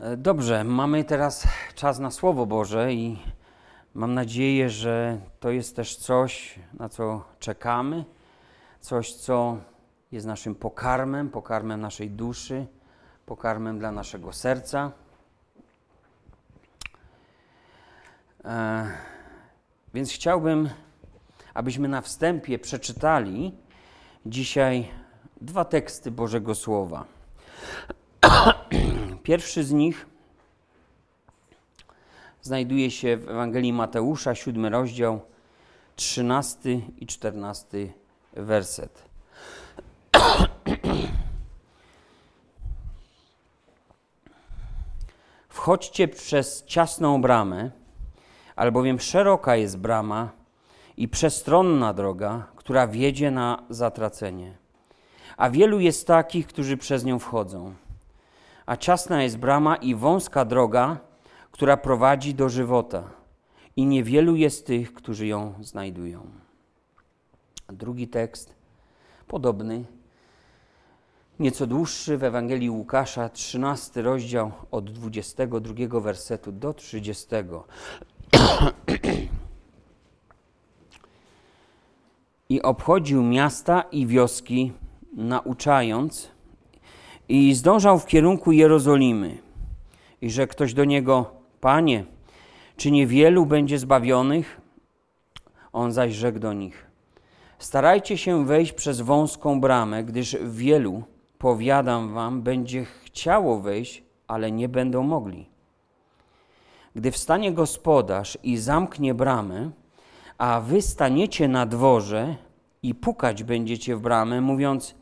E, dobrze, mamy teraz czas na Słowo Boże i mam nadzieję, że to jest też coś, na co czekamy, coś, co jest naszym pokarmem, pokarmem naszej duszy, pokarmem dla naszego serca. E, więc chciałbym, abyśmy na wstępie przeczytali dzisiaj dwa teksty Bożego Słowa. Pierwszy z nich znajduje się w Ewangelii Mateusza, siódmy rozdział, trzynasty i czternasty werset. Wchodźcie przez ciasną bramę, albowiem szeroka jest brama i przestronna droga, która wiedzie na zatracenie. A wielu jest takich, którzy przez nią wchodzą a ciasna jest brama i wąska droga, która prowadzi do żywota, i niewielu jest tych, którzy ją znajdują. Drugi tekst, podobny, nieco dłuższy w Ewangelii Łukasza, 13 rozdział od 22 wersetu do 30. I obchodził miasta i wioski, nauczając i zdążał w kierunku Jerozolimy. I że ktoś do niego, Panie, czy niewielu będzie zbawionych? On zaś rzekł do nich, starajcie się wejść przez wąską bramę, gdyż wielu, powiadam wam, będzie chciało wejść, ale nie będą mogli. Gdy wstanie gospodarz i zamknie bramę, a wy staniecie na dworze i pukać będziecie w bramę, mówiąc: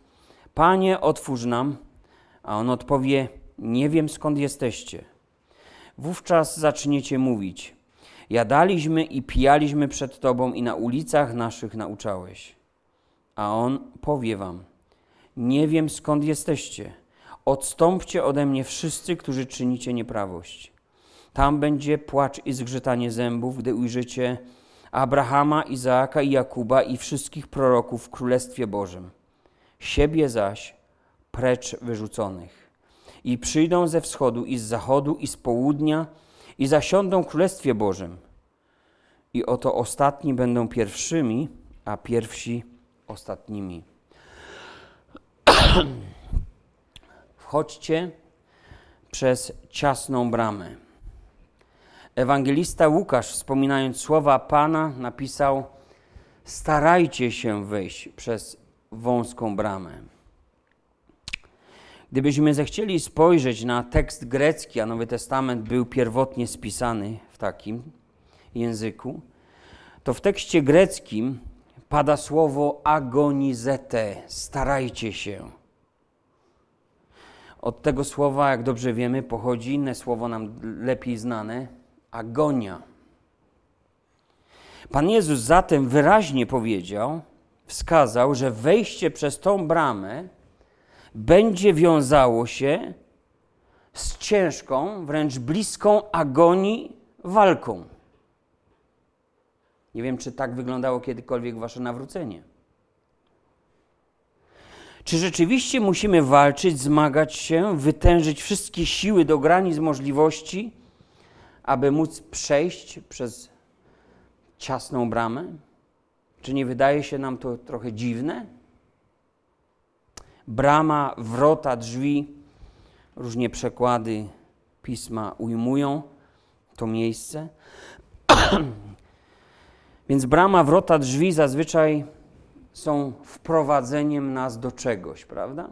Panie, otwórz nam, a on odpowie: Nie wiem skąd jesteście. Wówczas zaczniecie mówić: Jadaliśmy i pijaliśmy przed Tobą i na ulicach naszych nauczałeś. A on powie Wam: Nie wiem skąd jesteście. Odstąpcie ode mnie wszyscy, którzy czynicie nieprawość. Tam będzie płacz i zgrzytanie zębów, gdy ujrzycie Abrahama, Izaaka i Jakuba i wszystkich proroków w Królestwie Bożym. Siebie zaś precz wyrzuconych. I przyjdą ze wschodu, i z zachodu, i z południa, i zasiądą w Królestwie Bożym. I oto ostatni będą pierwszymi, a pierwsi ostatnimi. Wchodźcie przez ciasną bramę. Ewangelista Łukasz, wspominając słowa Pana, napisał: Starajcie się wejść przez wąską bramę. Gdybyśmy zechcieli spojrzeć na tekst grecki, a Nowy Testament był pierwotnie spisany w takim języku, to w tekście greckim pada słowo agonizete, starajcie się. Od tego słowa, jak dobrze wiemy, pochodzi inne słowo nam lepiej znane agonia. Pan Jezus zatem wyraźnie powiedział, wskazał, że wejście przez tą bramę będzie wiązało się z ciężką, wręcz bliską agonii walką. Nie wiem, czy tak wyglądało kiedykolwiek wasze nawrócenie. Czy rzeczywiście musimy walczyć, zmagać się, wytężyć wszystkie siły do granic możliwości, aby móc przejść przez ciasną bramę? Czy nie wydaje się nam to trochę dziwne? Brama, wrota, drzwi. Różnie przekłady pisma ujmują to miejsce. Więc brama, wrota, drzwi zazwyczaj są wprowadzeniem nas do czegoś, prawda?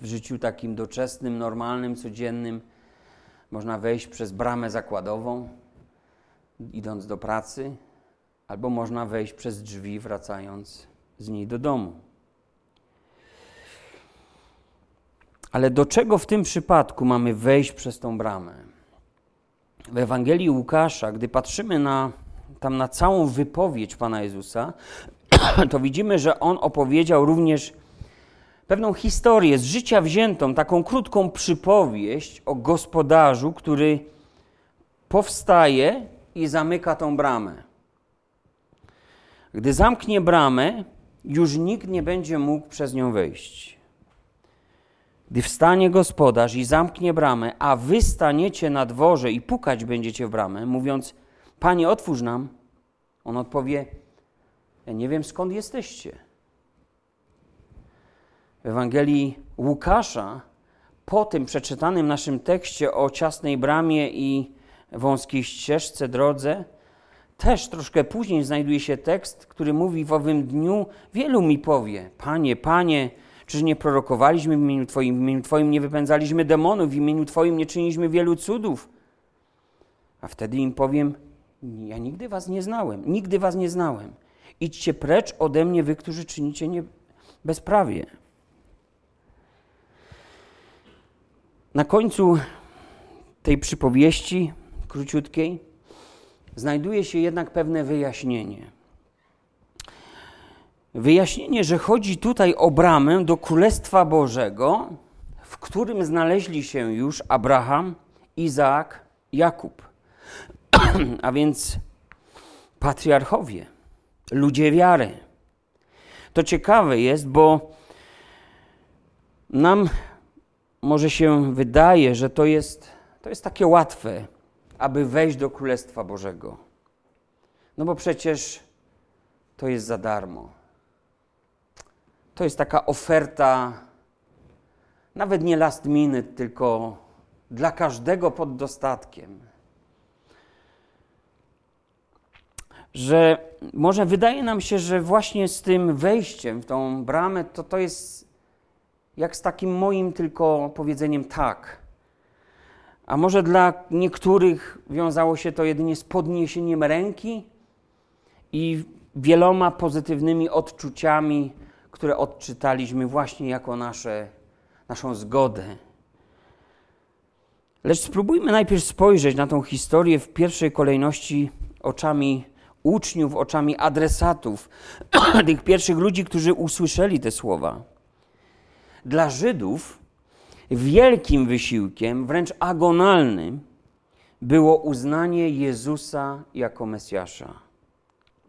W życiu takim doczesnym, normalnym, codziennym można wejść przez bramę zakładową, idąc do pracy, albo można wejść przez drzwi, wracając z niej do domu. Ale do czego w tym przypadku mamy wejść przez tą bramę? W Ewangelii Łukasza, gdy patrzymy na, tam na całą wypowiedź Pana Jezusa, to widzimy, że On opowiedział również pewną historię z życia wziętą, taką krótką przypowieść o gospodarzu, który powstaje i zamyka tą bramę. Gdy zamknie bramę, już nikt nie będzie mógł przez nią wejść. Gdy wstanie gospodarz i zamknie bramę, a wy staniecie na dworze i pukać będziecie w bramę, mówiąc: Panie, otwórz nam, on odpowie: Ja nie wiem skąd jesteście. W Ewangelii Łukasza, po tym przeczytanym naszym tekście o ciasnej bramie i wąskiej ścieżce, drodze, też troszkę później znajduje się tekst, który mówi w owym dniu, wielu mi powie, Panie, Panie, czyż nie prorokowaliśmy w imieniu Twoim, w imieniu Twoim nie wypędzaliśmy demonów, w imieniu Twoim nie czyniliśmy wielu cudów. A wtedy im powiem, ja nigdy Was nie znałem, nigdy Was nie znałem. Idźcie precz ode mnie, wy, którzy czynicie nie bezprawie. Na końcu tej przypowieści króciutkiej znajduje się jednak pewne wyjaśnienie. Wyjaśnienie, że chodzi tutaj o bramę do Królestwa Bożego, w którym znaleźli się już Abraham, Izaak, Jakub. A więc patriarchowie, ludzie wiary. To ciekawe jest, bo nam może się wydaje, że to jest, to jest takie łatwe, aby wejść do Królestwa Bożego. No bo przecież to jest za darmo. To jest taka oferta, nawet nie last minute, tylko dla każdego pod dostatkiem. Że może wydaje nam się, że właśnie z tym wejściem w tą bramę to to jest jak z takim moim tylko powiedzeniem tak. A może dla niektórych wiązało się to jedynie z podniesieniem ręki i wieloma pozytywnymi odczuciami, które odczytaliśmy właśnie jako nasze, naszą zgodę. Lecz spróbujmy najpierw spojrzeć na tą historię w pierwszej kolejności oczami uczniów, oczami adresatów, tych pierwszych ludzi, którzy usłyszeli te słowa. Dla Żydów wielkim wysiłkiem, wręcz agonalnym, było uznanie Jezusa jako Mesjasza,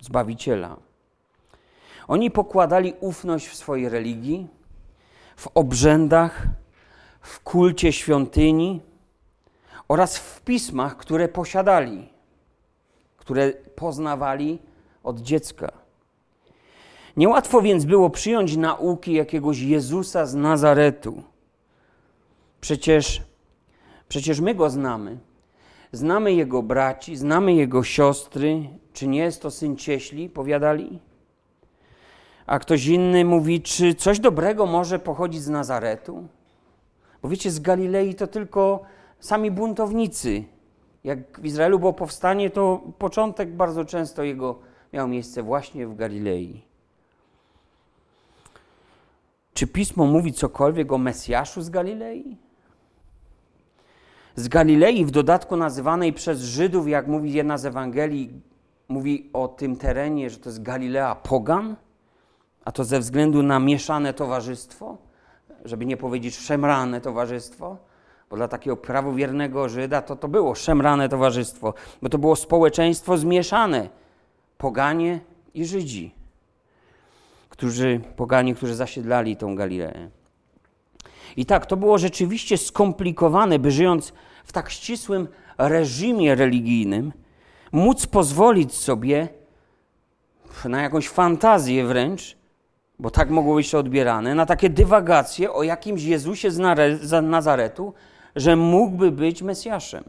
Zbawiciela. Oni pokładali ufność w swojej religii, w obrzędach, w kulcie świątyni oraz w pismach, które posiadali, które poznawali od dziecka. Niełatwo więc było przyjąć nauki jakiegoś Jezusa z Nazaretu. Przecież, przecież my go znamy. Znamy jego braci, znamy jego siostry. Czy nie jest to syn cieśli? Powiadali a ktoś inny mówi, czy coś dobrego może pochodzić z Nazaretu? Bo wiecie, z Galilei to tylko sami buntownicy. Jak w Izraelu było powstanie, to początek bardzo często jego miał miejsce właśnie w Galilei. Czy pismo mówi cokolwiek o Mesjaszu z Galilei? Z Galilei, w dodatku nazywanej przez Żydów, jak mówi jedna z Ewangelii, mówi o tym terenie, że to jest Galilea Pogan? A to ze względu na mieszane towarzystwo, żeby nie powiedzieć szemrane towarzystwo, bo dla takiego prawowiernego Żyda to to było szemrane towarzystwo, bo to było społeczeństwo zmieszane, poganie i Żydzi, którzy, poganie, którzy zasiedlali tą Galileę. I tak, to było rzeczywiście skomplikowane, by żyjąc w tak ścisłym reżimie religijnym, móc pozwolić sobie na jakąś fantazję wręcz, bo tak mogło być to odbierane, na takie dywagacje o jakimś Jezusie z Nazaretu, że mógłby być Mesjaszem.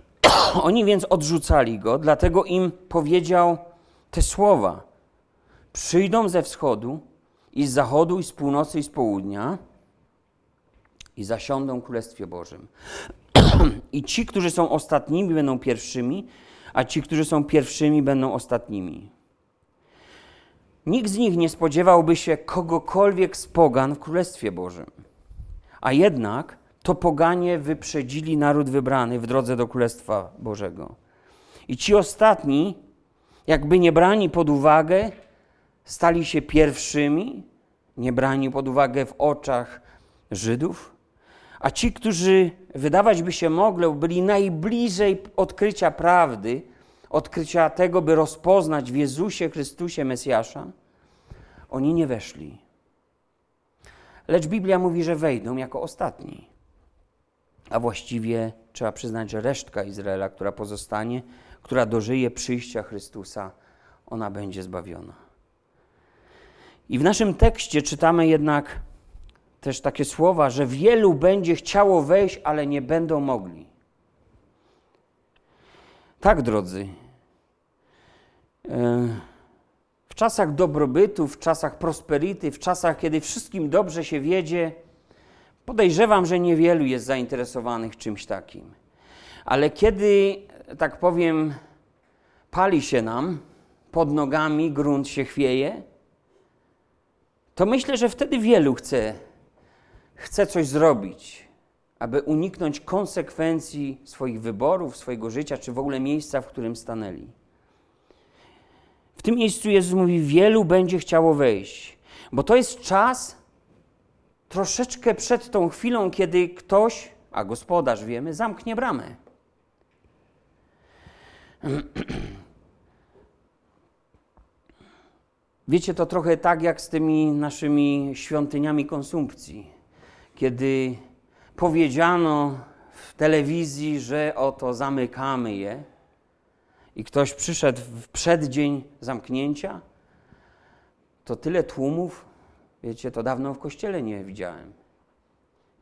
Oni więc odrzucali go, dlatego im powiedział te słowa: Przyjdą ze wschodu i z zachodu, i z północy, i z południa i zasiądą Królestwie Bożym. I ci, którzy są ostatnimi, będą pierwszymi, a ci, którzy są pierwszymi, będą ostatnimi. Nikt z nich nie spodziewałby się kogokolwiek z pogan w Królestwie Bożym. A jednak to poganie wyprzedzili naród wybrany w drodze do Królestwa Bożego. I ci ostatni, jakby nie brani pod uwagę, stali się pierwszymi, nie brani pod uwagę w oczach Żydów, a ci, którzy wydawać by się mogło, byli najbliżej odkrycia prawdy, odkrycia tego, by rozpoznać w Jezusie Chrystusie Mesjasza, oni nie weszli. lecz Biblia mówi, że wejdą jako ostatni. A właściwie trzeba przyznać, że resztka Izraela, która pozostanie, która dożyje przyjścia Chrystusa, ona będzie zbawiona. I w naszym tekście czytamy jednak też takie słowa, że wielu będzie chciało wejść, ale nie będą mogli. Tak, drodzy. E, w czasach dobrobytu, w czasach prosperity, w czasach, kiedy wszystkim dobrze się wiedzie, podejrzewam, że niewielu jest zainteresowanych czymś takim. Ale kiedy, tak powiem, pali się nam pod nogami, grunt się chwieje, to myślę, że wtedy wielu chce, chce coś zrobić, aby uniknąć konsekwencji swoich wyborów, swojego życia, czy w ogóle miejsca, w którym stanęli. W tym miejscu Jezus mówi: Wielu będzie chciało wejść, bo to jest czas troszeczkę przed tą chwilą, kiedy ktoś, a gospodarz wiemy, zamknie bramę. Wiecie, to trochę tak jak z tymi naszymi świątyniami konsumpcji, kiedy powiedziano w telewizji, że oto zamykamy je i ktoś przyszedł w przeddzień zamknięcia, to tyle tłumów, wiecie, to dawno w kościele nie widziałem.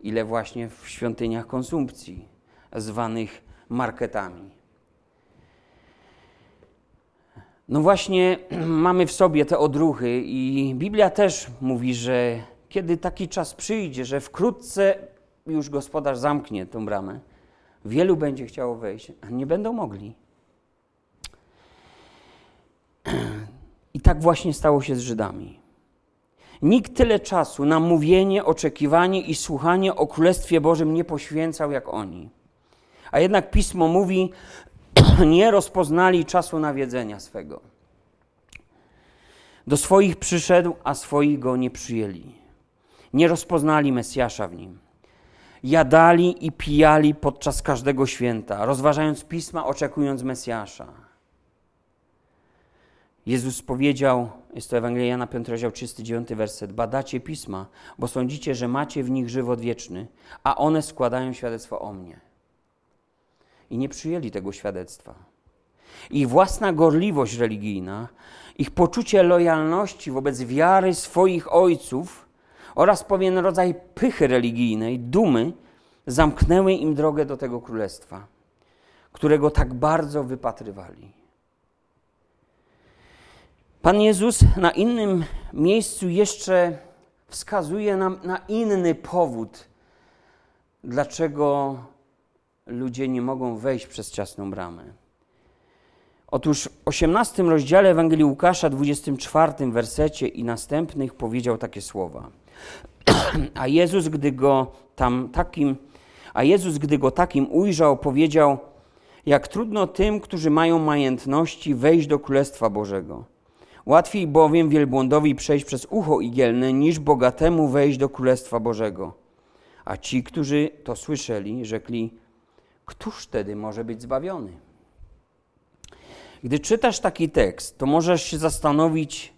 Ile właśnie w świątyniach konsumpcji, zwanych marketami. No właśnie mamy w sobie te odruchy i Biblia też mówi, że kiedy taki czas przyjdzie, że wkrótce już gospodarz zamknie tę bramę, wielu będzie chciało wejść, a nie będą mogli. I tak właśnie stało się z Żydami. Nikt tyle czasu na mówienie, oczekiwanie i słuchanie o Królestwie Bożym nie poświęcał jak oni. A jednak Pismo mówi, nie rozpoznali czasu nawiedzenia swego. Do swoich przyszedł, a swoich go nie przyjęli. Nie rozpoznali Mesjasza w nim. Jadali i pijali podczas każdego święta, rozważając pisma, oczekując Mesjasza. Jezus powiedział, jest to Ewangelia Jana 5, rozdział 39, werset, badacie pisma, bo sądzicie, że macie w nich żywot wieczny, a one składają świadectwo o mnie i nie przyjęli tego świadectwa. Ich własna gorliwość religijna, ich poczucie lojalności wobec wiary swoich ojców oraz pewien rodzaj pychy religijnej, dumy, zamknęły im drogę do tego królestwa, którego tak bardzo wypatrywali. Pan Jezus na innym miejscu jeszcze wskazuje nam na inny powód, dlaczego ludzie nie mogą wejść przez ciasną bramę. Otóż w 18 rozdziale Ewangelii Łukasza, 24 wersecie i następnych powiedział takie słowa. A Jezus, gdy go tam takim, a Jezus, gdy go takim ujrzał, powiedział: Jak trudno tym, którzy mają majętności, wejść do Królestwa Bożego. Łatwiej bowiem wielbłądowi przejść przez ucho igielne, niż bogatemu wejść do Królestwa Bożego. A ci, którzy to słyszeli, rzekli: któż wtedy może być zbawiony? Gdy czytasz taki tekst, to możesz się zastanowić,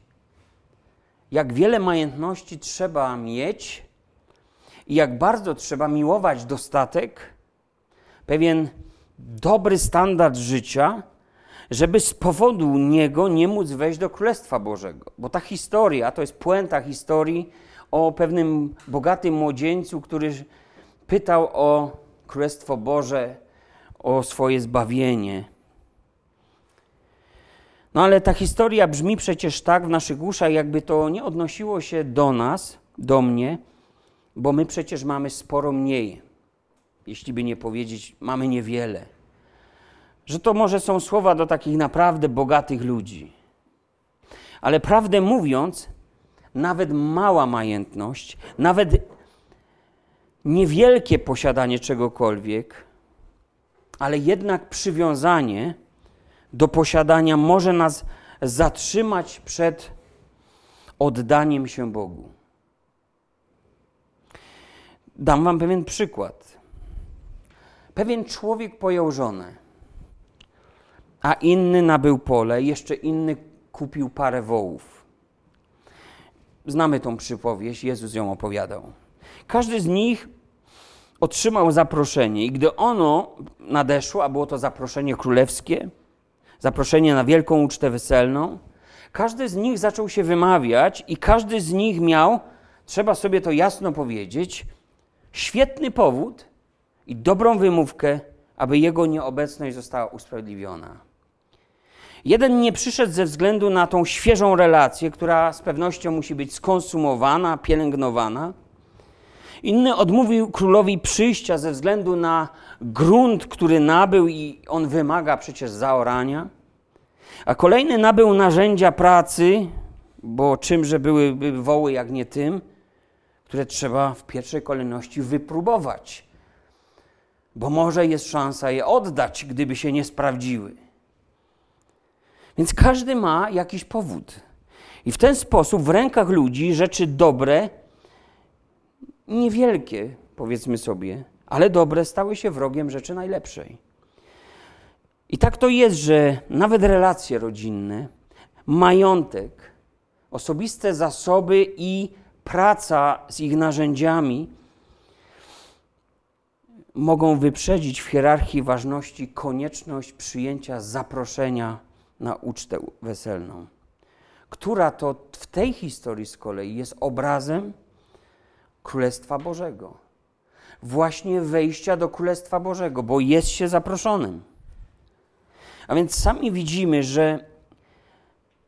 jak wiele majątności trzeba mieć i jak bardzo trzeba miłować dostatek, pewien dobry standard życia, żeby z powodu niego nie móc wejść do Królestwa Bożego. Bo ta historia, to jest puenta historii o pewnym bogatym młodzieńcu, który pytał o Królestwo Boże, o swoje zbawienie. No ale ta historia brzmi przecież tak w naszych uszach, jakby to nie odnosiło się do nas, do mnie, bo my przecież mamy sporo mniej. Jeśli by nie powiedzieć, mamy niewiele. Że to może są słowa do takich naprawdę bogatych ludzi. Ale prawdę mówiąc, nawet mała majętność, nawet niewielkie posiadanie czegokolwiek, ale jednak przywiązanie do posiadania może nas zatrzymać przed oddaniem się Bogu. Dam Wam pewien przykład. Pewien człowiek pojął żonę, a inny nabył pole, jeszcze inny kupił parę wołów. znamy tą przypowieść, Jezus ją opowiadał. Każdy z nich otrzymał zaproszenie i gdy ono nadeszło, a było to zaproszenie królewskie, zaproszenie na wielką ucztę weselną, każdy z nich zaczął się wymawiać i każdy z nich miał, trzeba sobie to jasno powiedzieć, świetny powód i dobrą wymówkę, aby jego nieobecność została usprawiedliwiona. Jeden nie przyszedł ze względu na tą świeżą relację, która z pewnością musi być skonsumowana, pielęgnowana. Inny odmówił królowi przyjścia ze względu na grunt, który nabył i on wymaga przecież zaorania. A kolejny nabył narzędzia pracy, bo czymże byłyby woły jak nie tym, które trzeba w pierwszej kolejności wypróbować, bo może jest szansa je oddać, gdyby się nie sprawdziły. Więc każdy ma jakiś powód. I w ten sposób w rękach ludzi rzeczy dobre, niewielkie, powiedzmy sobie, ale dobre, stały się wrogiem rzeczy najlepszej. I tak to jest, że nawet relacje rodzinne, majątek, osobiste zasoby i praca z ich narzędziami mogą wyprzedzić w hierarchii ważności konieczność przyjęcia zaproszenia na ucztę weselną, która to w tej historii z kolei jest obrazem Królestwa Bożego. Właśnie wejścia do Królestwa Bożego, bo jest się zaproszonym. A więc sami widzimy, że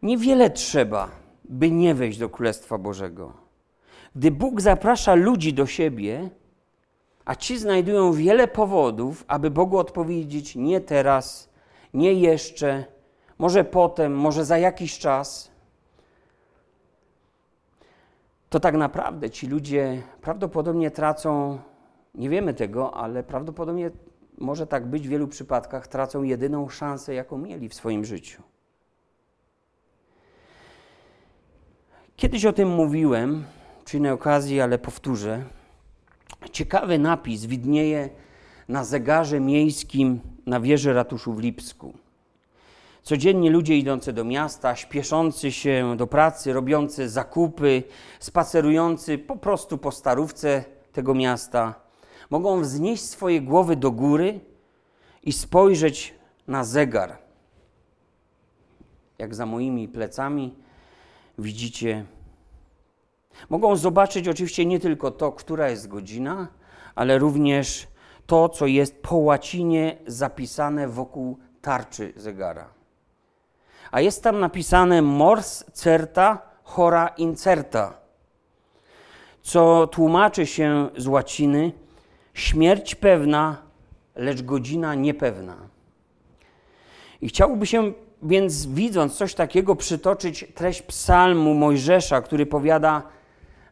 niewiele trzeba, by nie wejść do Królestwa Bożego. Gdy Bóg zaprasza ludzi do siebie, a ci znajdują wiele powodów, aby Bogu odpowiedzieć nie teraz, nie jeszcze, może potem, może za jakiś czas, to tak naprawdę ci ludzie prawdopodobnie tracą, nie wiemy tego, ale prawdopodobnie może tak być w wielu przypadkach, tracą jedyną szansę, jaką mieli w swoim życiu. Kiedyś o tym mówiłem, przy innej okazji, ale powtórzę. Ciekawy napis widnieje na zegarze miejskim na wieży ratuszu w Lipsku. Codziennie ludzie idący do miasta, śpieszący się do pracy, robiący zakupy, spacerujący po prostu po starówce tego miasta, mogą wznieść swoje głowy do góry i spojrzeć na zegar. Jak za moimi plecami widzicie. Mogą zobaczyć oczywiście nie tylko to, która jest godzina, ale również to, co jest po łacinie zapisane wokół tarczy zegara a jest tam napisane mors certa hora incerta, co tłumaczy się z łaciny śmierć pewna, lecz godzina niepewna. I chciałoby się więc, widząc coś takiego, przytoczyć treść psalmu Mojżesza, który powiada: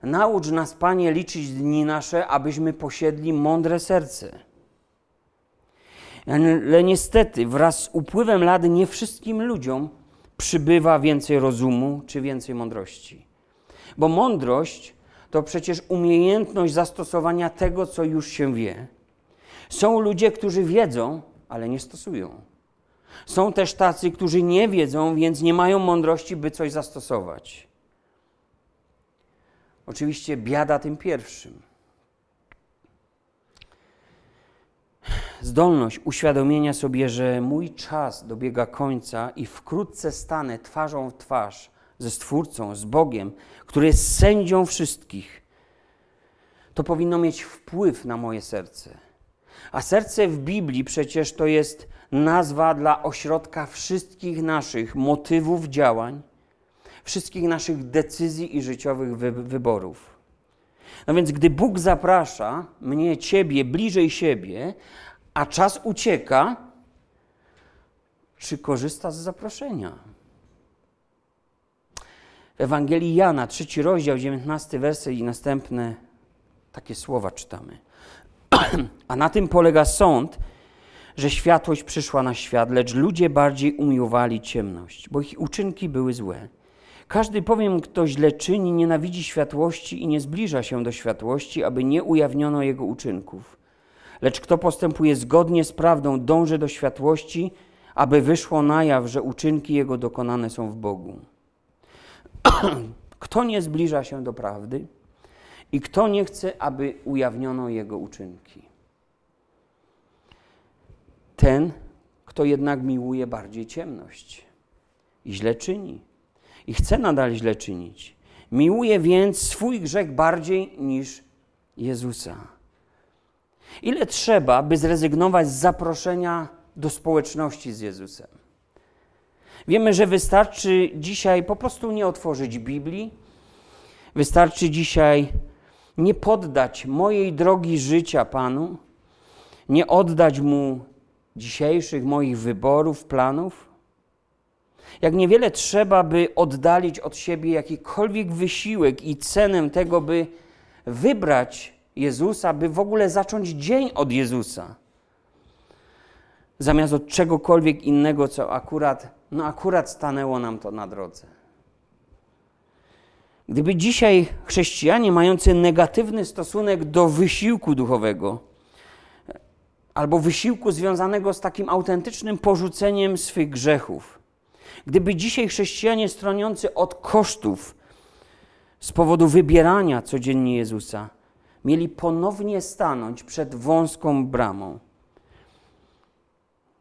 Naucz nas, Panie, liczyć dni nasze, abyśmy posiedli mądre serce. Ale niestety, wraz z upływem lat, nie wszystkim ludziom przybywa więcej rozumu czy więcej mądrości. Bo mądrość to przecież umiejętność zastosowania tego, co już się wie. Są ludzie, którzy wiedzą, ale nie stosują. Są też tacy, którzy nie wiedzą, więc nie mają mądrości, by coś zastosować. Oczywiście biada tym pierwszym. Zdolność uświadomienia sobie, że mój czas dobiega końca i wkrótce stanę twarzą w twarz ze Stwórcą, z Bogiem, który jest sędzią wszystkich, to powinno mieć wpływ na moje serce. A serce w Biblii przecież to jest nazwa dla ośrodka wszystkich naszych motywów działań, wszystkich naszych decyzji i życiowych wy wyborów. No więc, gdy Bóg zaprasza mnie, ciebie bliżej siebie, a czas ucieka, czy korzysta z zaproszenia? W Ewangelii Jana, trzeci rozdział, dziewiętnasty werset i następne takie słowa czytamy. A na tym polega sąd, że światłość przyszła na świat, lecz ludzie bardziej umiłowali ciemność, bo ich uczynki były złe. Każdy powiem, kto źle czyni, nienawidzi światłości i nie zbliża się do światłości, aby nie ujawniono jego uczynków. Lecz kto postępuje zgodnie z prawdą, dąży do światłości, aby wyszło na jaw, że uczynki jego dokonane są w Bogu. Kto nie zbliża się do prawdy i kto nie chce, aby ujawniono jego uczynki. Ten, kto jednak miłuje bardziej ciemność i źle czyni i chce nadal źle czynić. Miłuje więc swój grzech bardziej niż Jezusa. Ile trzeba, by zrezygnować z zaproszenia do społeczności z Jezusem? Wiemy, że wystarczy dzisiaj po prostu nie otworzyć Biblii, wystarczy dzisiaj nie poddać mojej drogi życia Panu, nie oddać Mu dzisiejszych moich wyborów, planów. Jak niewiele trzeba, by oddalić od siebie jakikolwiek wysiłek i cenę tego, by wybrać Jezusa, by w ogóle zacząć dzień od Jezusa, zamiast od czegokolwiek innego, co akurat, no akurat stanęło nam to na drodze. Gdyby dzisiaj chrześcijanie mający negatywny stosunek do wysiłku duchowego, albo wysiłku związanego z takim autentycznym porzuceniem swych grzechów, gdyby dzisiaj chrześcijanie stroniący od kosztów z powodu wybierania codziennie Jezusa, mieli ponownie stanąć przed wąską bramą.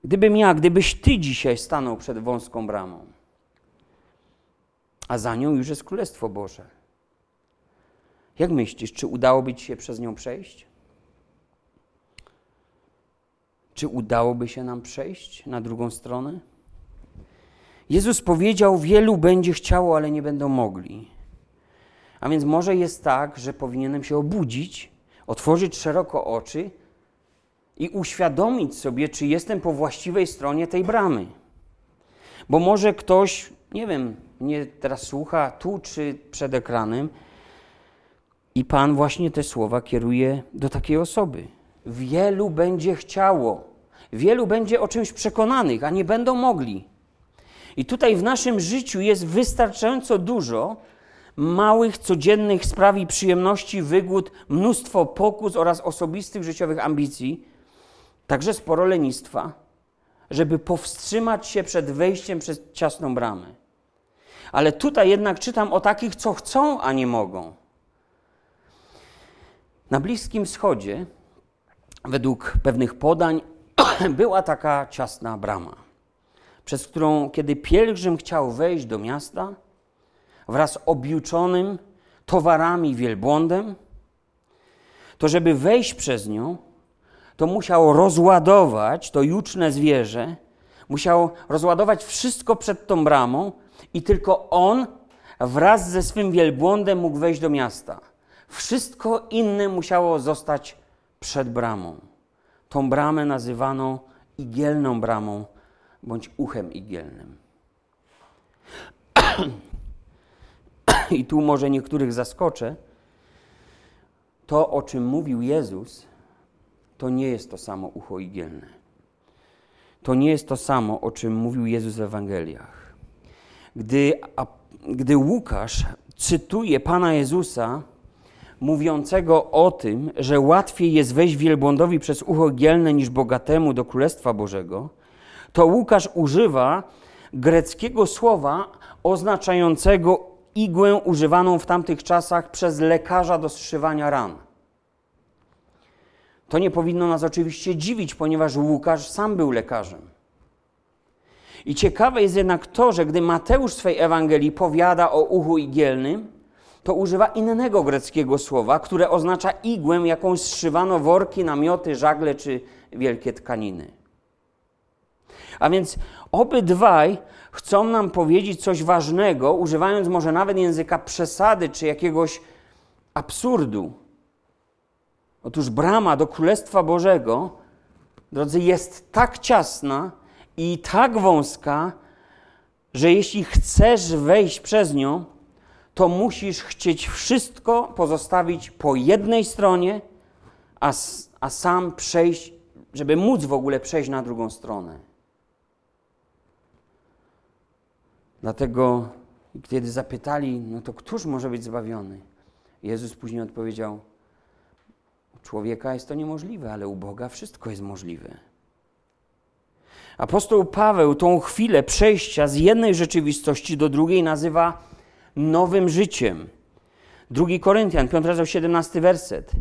Gdybym ja, gdybyś ty dzisiaj stanął przed wąską bramą, a za nią już jest Królestwo Boże. Jak myślisz, czy udałoby ci się przez nią przejść? Czy udałoby się nam przejść na drugą stronę? Jezus powiedział: Wielu będzie chciało, ale nie będą mogli. A więc może jest tak, że powinienem się obudzić, otworzyć szeroko oczy i uświadomić sobie, czy jestem po właściwej stronie tej bramy. Bo może ktoś, nie wiem, mnie teraz słucha tu czy przed ekranem i Pan właśnie te słowa kieruje do takiej osoby. Wielu będzie chciało, wielu będzie o czymś przekonanych, a nie będą mogli. I tutaj w naszym życiu jest wystarczająco dużo małych, codziennych spraw i przyjemności, wygód, mnóstwo pokus oraz osobistych życiowych ambicji, także sporo lenistwa, żeby powstrzymać się przed wejściem przez ciasną bramę. Ale tutaj jednak czytam o takich, co chcą, a nie mogą. Na Bliskim Wschodzie, według pewnych podań, była taka ciasna brama, przez którą, kiedy pielgrzym chciał wejść do miasta, wraz z objuczonym towarami wielbłądem, to żeby wejść przez nią, to musiał rozładować to juczne zwierzę, musiał rozładować wszystko przed tą bramą i tylko on wraz ze swym wielbłądem mógł wejść do miasta. Wszystko inne musiało zostać przed bramą. Tą bramę nazywano igielną bramą bądź uchem igielnym. I tu może niektórych zaskoczę. To, o czym mówił Jezus, to nie jest to samo ucho igielne. To nie jest to samo, o czym mówił Jezus w Ewangeliach. Gdy, a, gdy Łukasz cytuje Pana Jezusa, mówiącego o tym, że łatwiej jest wejść wielbłądowi przez ucho igielne niż bogatemu do Królestwa Bożego, to Łukasz używa greckiego słowa oznaczającego igłę używaną w tamtych czasach przez lekarza do zszywania ran. To nie powinno nas oczywiście dziwić, ponieważ Łukasz sam był lekarzem. I ciekawe jest jednak to, że gdy Mateusz w swej Ewangelii powiada o uchu igielnym, to używa innego greckiego słowa, które oznacza igłę, jaką zszywano worki, namioty, żagle czy wielkie tkaniny. A więc obydwaj chcą nam powiedzieć coś ważnego, używając może nawet języka przesady czy jakiegoś absurdu. Otóż brama do Królestwa Bożego, drodzy, jest tak ciasna i tak wąska, że jeśli chcesz wejść przez nią, to musisz chcieć wszystko pozostawić po jednej stronie, a, a sam przejść, żeby móc w ogóle przejść na drugą stronę. Dlatego, kiedy zapytali, no to któż może być zbawiony? Jezus później odpowiedział: człowieka jest to niemożliwe, ale u Boga wszystko jest możliwe. Apostoł Paweł tą chwilę przejścia z jednej rzeczywistości do drugiej nazywa nowym życiem. 2 Koryntian, 5 rozdział 17 werset.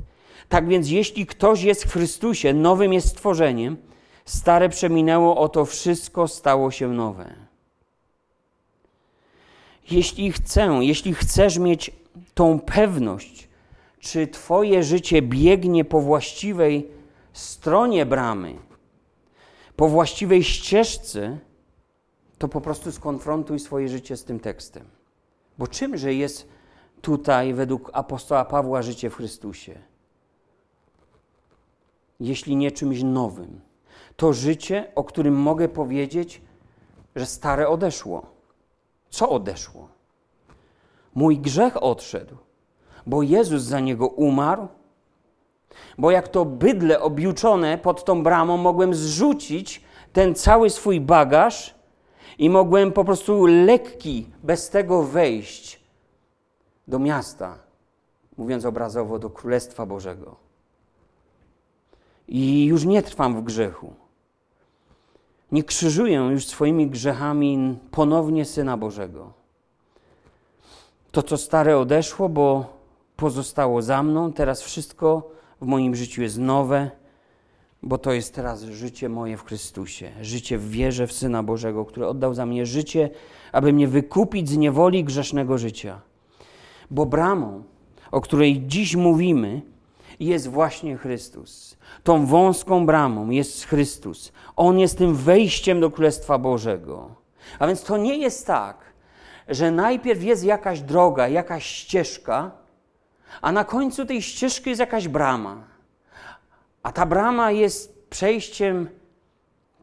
Tak więc jeśli ktoś jest w Chrystusie, nowym jest stworzeniem, stare przeminęło, oto wszystko stało się nowe. Jeśli chcę, jeśli chcesz mieć tą pewność, czy Twoje życie biegnie po właściwej stronie bramy, po właściwej ścieżce, to po prostu skonfrontuj swoje życie z tym tekstem. Bo czymże jest tutaj według apostoła Pawła życie w Chrystusie? Jeśli nie czymś nowym. To życie, o którym mogę powiedzieć, że stare odeszło. Co odeszło? Mój grzech odszedł, bo Jezus za niego umarł. Bo jak to bydle objuczone pod tą bramą, mogłem zrzucić ten cały swój bagaż i mogłem po prostu lekki, bez tego wejść do miasta, mówiąc obrazowo, do Królestwa Bożego. I już nie trwam w grzechu. Nie krzyżuję już swoimi grzechami ponownie Syna Bożego. To, co stare odeszło, bo pozostało za mną, teraz wszystko w moim życiu jest nowe bo to jest teraz życie moje w Chrystusie, życie w wierze w Syna Bożego, który oddał za mnie życie, aby mnie wykupić z niewoli grzesznego życia. Bo bramą, o której dziś mówimy, jest właśnie Chrystus. Tą wąską bramą jest Chrystus. On jest tym wejściem do Królestwa Bożego. A więc to nie jest tak, że najpierw jest jakaś droga, jakaś ścieżka, a na końcu tej ścieżki jest jakaś brama. A ta brama jest przejściem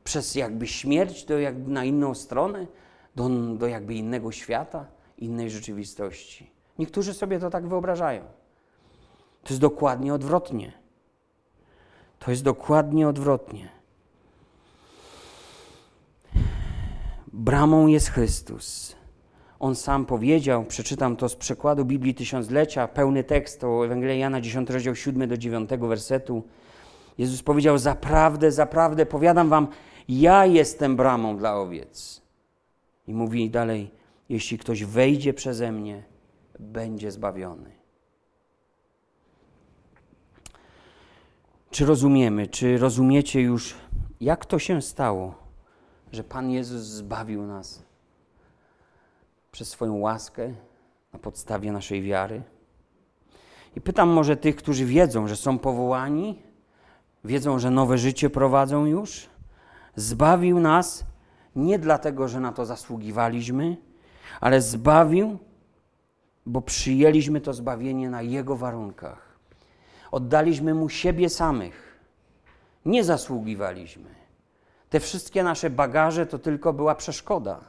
przez jakby śmierć do jakby na inną stronę, do, do jakby innego świata, innej rzeczywistości. Niektórzy sobie to tak wyobrażają. To jest dokładnie odwrotnie. To jest dokładnie odwrotnie. Bramą jest Chrystus. On sam powiedział, przeczytam to z przekładu Biblii Tysiąclecia, pełny tekst to Ewangelia Jana 10 rozdział 7 do 9 wersetu. Jezus powiedział: Zaprawdę, zaprawdę, powiadam wam, ja jestem bramą dla owiec. I mówi dalej: Jeśli ktoś wejdzie przeze mnie, będzie zbawiony. Czy rozumiemy, czy rozumiecie już, jak to się stało, że Pan Jezus zbawił nas przez swoją łaskę na podstawie naszej wiary? I pytam może tych, którzy wiedzą, że są powołani, wiedzą, że nowe życie prowadzą już. Zbawił nas nie dlatego, że na to zasługiwaliśmy, ale zbawił, bo przyjęliśmy to zbawienie na Jego warunkach. Oddaliśmy Mu siebie samych. Nie zasługiwaliśmy. Te wszystkie nasze bagaże to tylko była przeszkoda.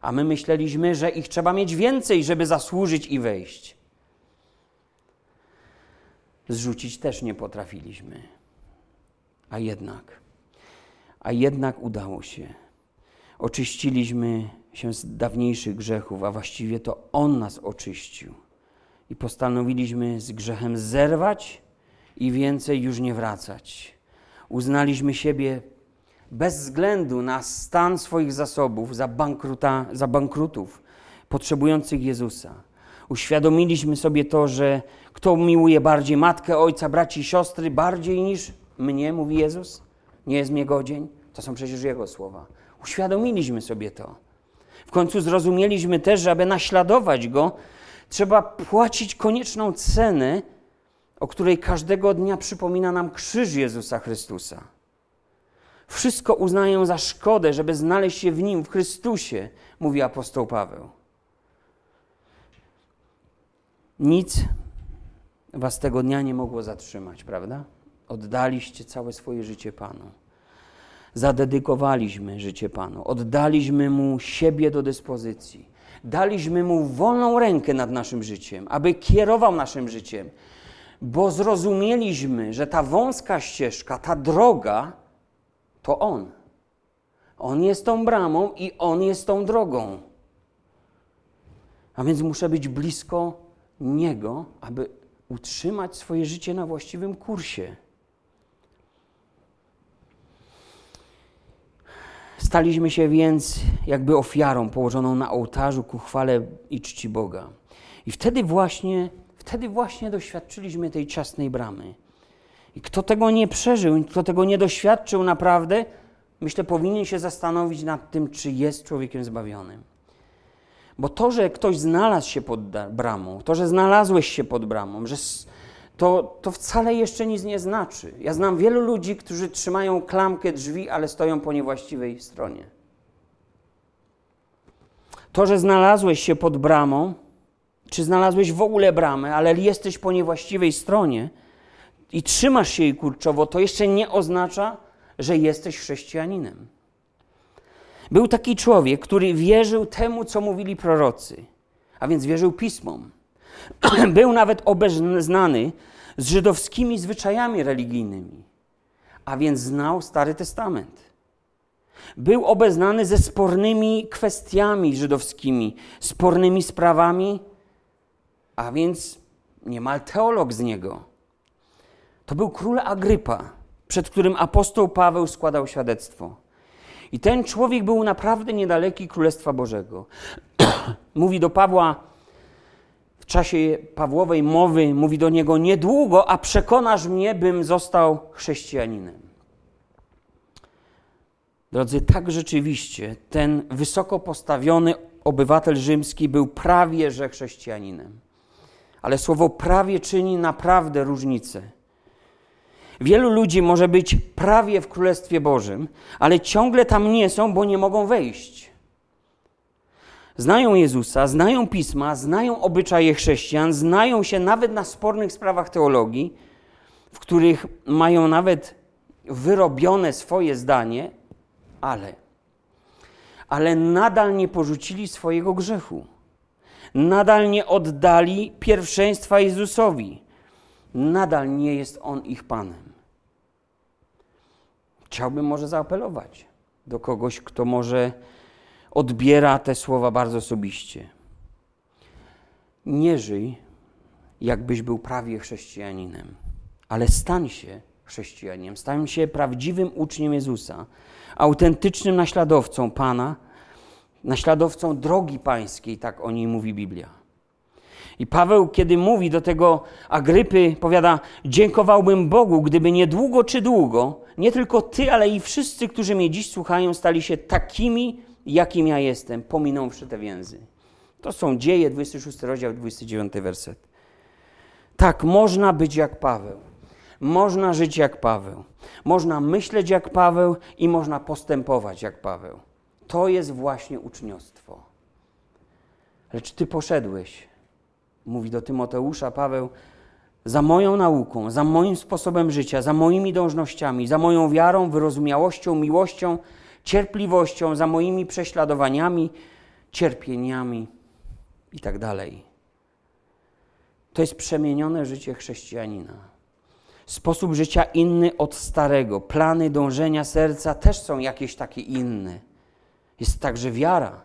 A my myśleliśmy, że ich trzeba mieć więcej, żeby zasłużyć i wejść zrzucić też nie potrafiliśmy. A jednak, a jednak udało się. Oczyściliśmy się z dawniejszych grzechów, a właściwie to On nas oczyścił. I postanowiliśmy z grzechem zerwać i więcej już nie wracać. Uznaliśmy siebie bez względu na stan swoich zasobów za, bankruta, za bankrutów potrzebujących Jezusa. Uświadomiliśmy sobie to, że kto miłuje bardziej matkę, ojca, braci, siostry, bardziej niż mnie, mówi Jezus? Nie jest mnie godzień? To są przecież Jego słowa. Uświadomiliśmy sobie to. W końcu zrozumieliśmy też, że aby naśladować Go, trzeba płacić konieczną cenę, o której każdego dnia przypomina nam krzyż Jezusa Chrystusa. Wszystko uznaję za szkodę, żeby znaleźć się w Nim, w Chrystusie, mówi apostoł Paweł. Nic was tego dnia nie mogło zatrzymać, prawda? Oddaliście całe swoje życie Panu. Zadedykowaliśmy życie Panu. Oddaliśmy Mu siebie do dyspozycji. Daliśmy Mu wolną rękę nad naszym życiem, aby kierował naszym życiem, bo zrozumieliśmy, że ta wąska ścieżka, ta droga, to On. On jest tą bramą i On jest tą drogą. A więc muszę być blisko Niego, aby utrzymać swoje życie na właściwym kursie. Staliśmy się więc jakby ofiarą położoną na ołtarzu ku chwale i czci Boga. I wtedy właśnie, wtedy właśnie doświadczyliśmy tej ciasnej bramy. I kto tego nie przeżył, kto tego nie doświadczył naprawdę, myślę, powinien się zastanowić nad tym, czy jest człowiekiem zbawionym. Bo to, że ktoś znalazł się pod bramą, to, że znalazłeś się pod bramą, że to, to wcale jeszcze nic nie znaczy. Ja znam wielu ludzi, którzy trzymają klamkę drzwi, ale stoją po niewłaściwej stronie. To, że znalazłeś się pod bramą, czy znalazłeś w ogóle bramę, ale jesteś po niewłaściwej stronie i trzymasz się jej kurczowo, to jeszcze nie oznacza, że jesteś chrześcijaninem. Był taki człowiek, który wierzył temu, co mówili prorocy, a więc wierzył pismom. Był nawet obeznany z żydowskimi zwyczajami religijnymi, a więc znał Stary Testament. Był obeznany ze spornymi kwestiami żydowskimi, spornymi sprawami, a więc niemal teolog z niego. To był król Agrypa, przed którym apostoł Paweł składał świadectwo. I ten człowiek był naprawdę niedaleki Królestwa Bożego. Mówi do Pawła czasie Pawłowej mowy, mówi do niego: Niedługo, a przekonasz mnie, bym został chrześcijaninem. Drodzy, tak rzeczywiście ten wysoko postawiony obywatel rzymski był prawie że chrześcijaninem. Ale słowo prawie czyni naprawdę różnicę. Wielu ludzi może być prawie w Królestwie Bożym, ale ciągle tam nie są, bo nie mogą wejść. Znają Jezusa, znają pisma, znają obyczaje chrześcijan, znają się nawet na spornych sprawach teologii, w których mają nawet wyrobione swoje zdanie, ale ale nadal nie porzucili swojego grzechu. Nadal nie oddali pierwszeństwa Jezusowi. Nadal nie jest On ich Panem. Chciałbym może zaapelować do kogoś, kto może odbiera te słowa bardzo osobiście. Nie żyj, jakbyś był prawie chrześcijaninem, ale stań się chrześcijaninem, stań się prawdziwym uczniem Jezusa, autentycznym naśladowcą Pana, naśladowcą drogi pańskiej, tak o niej mówi Biblia. I Paweł, kiedy mówi do tego Agrypy, powiada: Dziękowałbym Bogu, gdyby niedługo czy długo, nie tylko ty, ale i wszyscy, którzy mnie dziś słuchają, stali się takimi, jakim ja jestem, pominąwszy te więzy. To są dzieje, 26 rozdział, 29 werset. Tak, można być jak Paweł. Można żyć jak Paweł. Można myśleć jak Paweł i można postępować jak Paweł. To jest właśnie uczniostwo. Lecz ty poszedłeś mówi do Tymoteusza Paweł, za moją nauką, za moim sposobem życia, za moimi dążnościami, za moją wiarą, wyrozumiałością, miłością, cierpliwością, za moimi prześladowaniami, cierpieniami itd. Tak to jest przemienione życie chrześcijanina. Sposób życia inny od starego. Plany dążenia serca też są jakieś takie inne. Jest także wiara,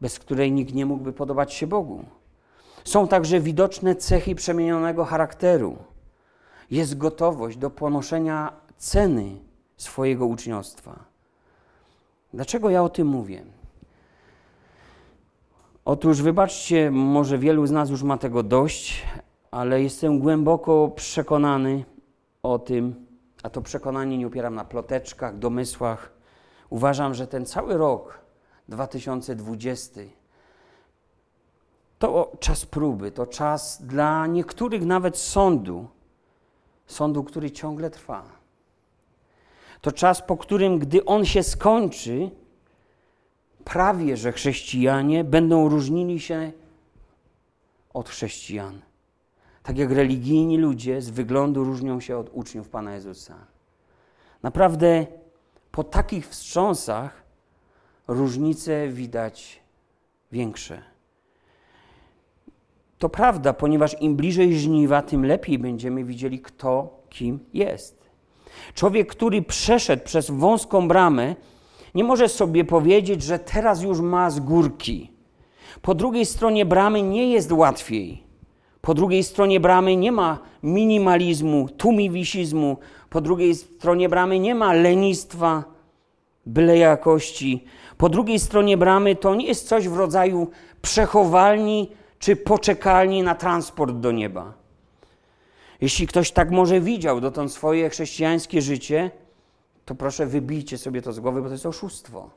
bez której nikt nie mógłby podobać się Bogu. Są także widoczne cechy przemienionego charakteru. Jest gotowość do ponoszenia ceny swojego uczniostwa. Dlaczego ja o tym mówię? Otóż wybaczcie, może wielu z nas już ma tego dość, ale jestem głęboko przekonany o tym, a to przekonanie nie opieram na ploteczkach, domysłach. Uważam, że ten cały rok 2020 to czas próby, to czas dla niektórych nawet sądu, sądu, który ciągle trwa. To czas, po którym, gdy on się skończy, prawie że chrześcijanie będą różnili się od chrześcijan. Tak jak religijni ludzie z wyglądu różnią się od uczniów Pana Jezusa. Naprawdę po takich wstrząsach różnice widać większe. To prawda, ponieważ im bliżej żniwa, tym lepiej będziemy widzieli, kto kim jest. Człowiek, który przeszedł przez wąską bramę, nie może sobie powiedzieć, że teraz już ma z górki. Po drugiej stronie bramy nie jest łatwiej. Po drugiej stronie bramy nie ma minimalizmu, tumiwisizmu. Po drugiej stronie bramy nie ma lenistwa, byle jakości. Po drugiej stronie bramy to nie jest coś w rodzaju przechowalni czy poczekalni na transport do nieba. Jeśli ktoś tak może widział dotąd swoje chrześcijańskie życie, to proszę wybijcie sobie to z głowy, bo to jest oszustwo.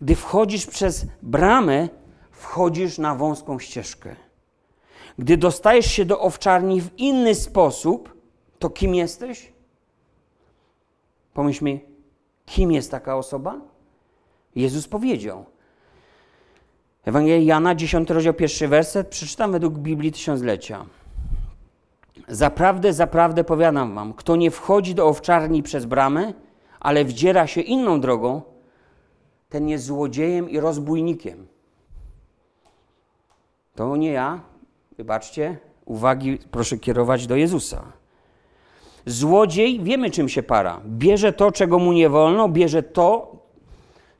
Gdy wchodzisz przez bramę, wchodzisz na wąską ścieżkę. Gdy dostajesz się do owczarni w inny sposób, to kim jesteś? Pomyślmy, kim jest taka osoba? Jezus powiedział. Ewangelia Jana, 10 rozdział, pierwszy werset, przeczytam według Biblii Tysiąclecia. Zaprawdę, zaprawdę powiadam wam, kto nie wchodzi do owczarni przez bramę, ale wdziera się inną drogą, ten jest złodziejem i rozbójnikiem. To nie ja, wybaczcie, uwagi proszę kierować do Jezusa. Złodziej, wiemy czym się para. Bierze to, czego mu nie wolno, bierze to,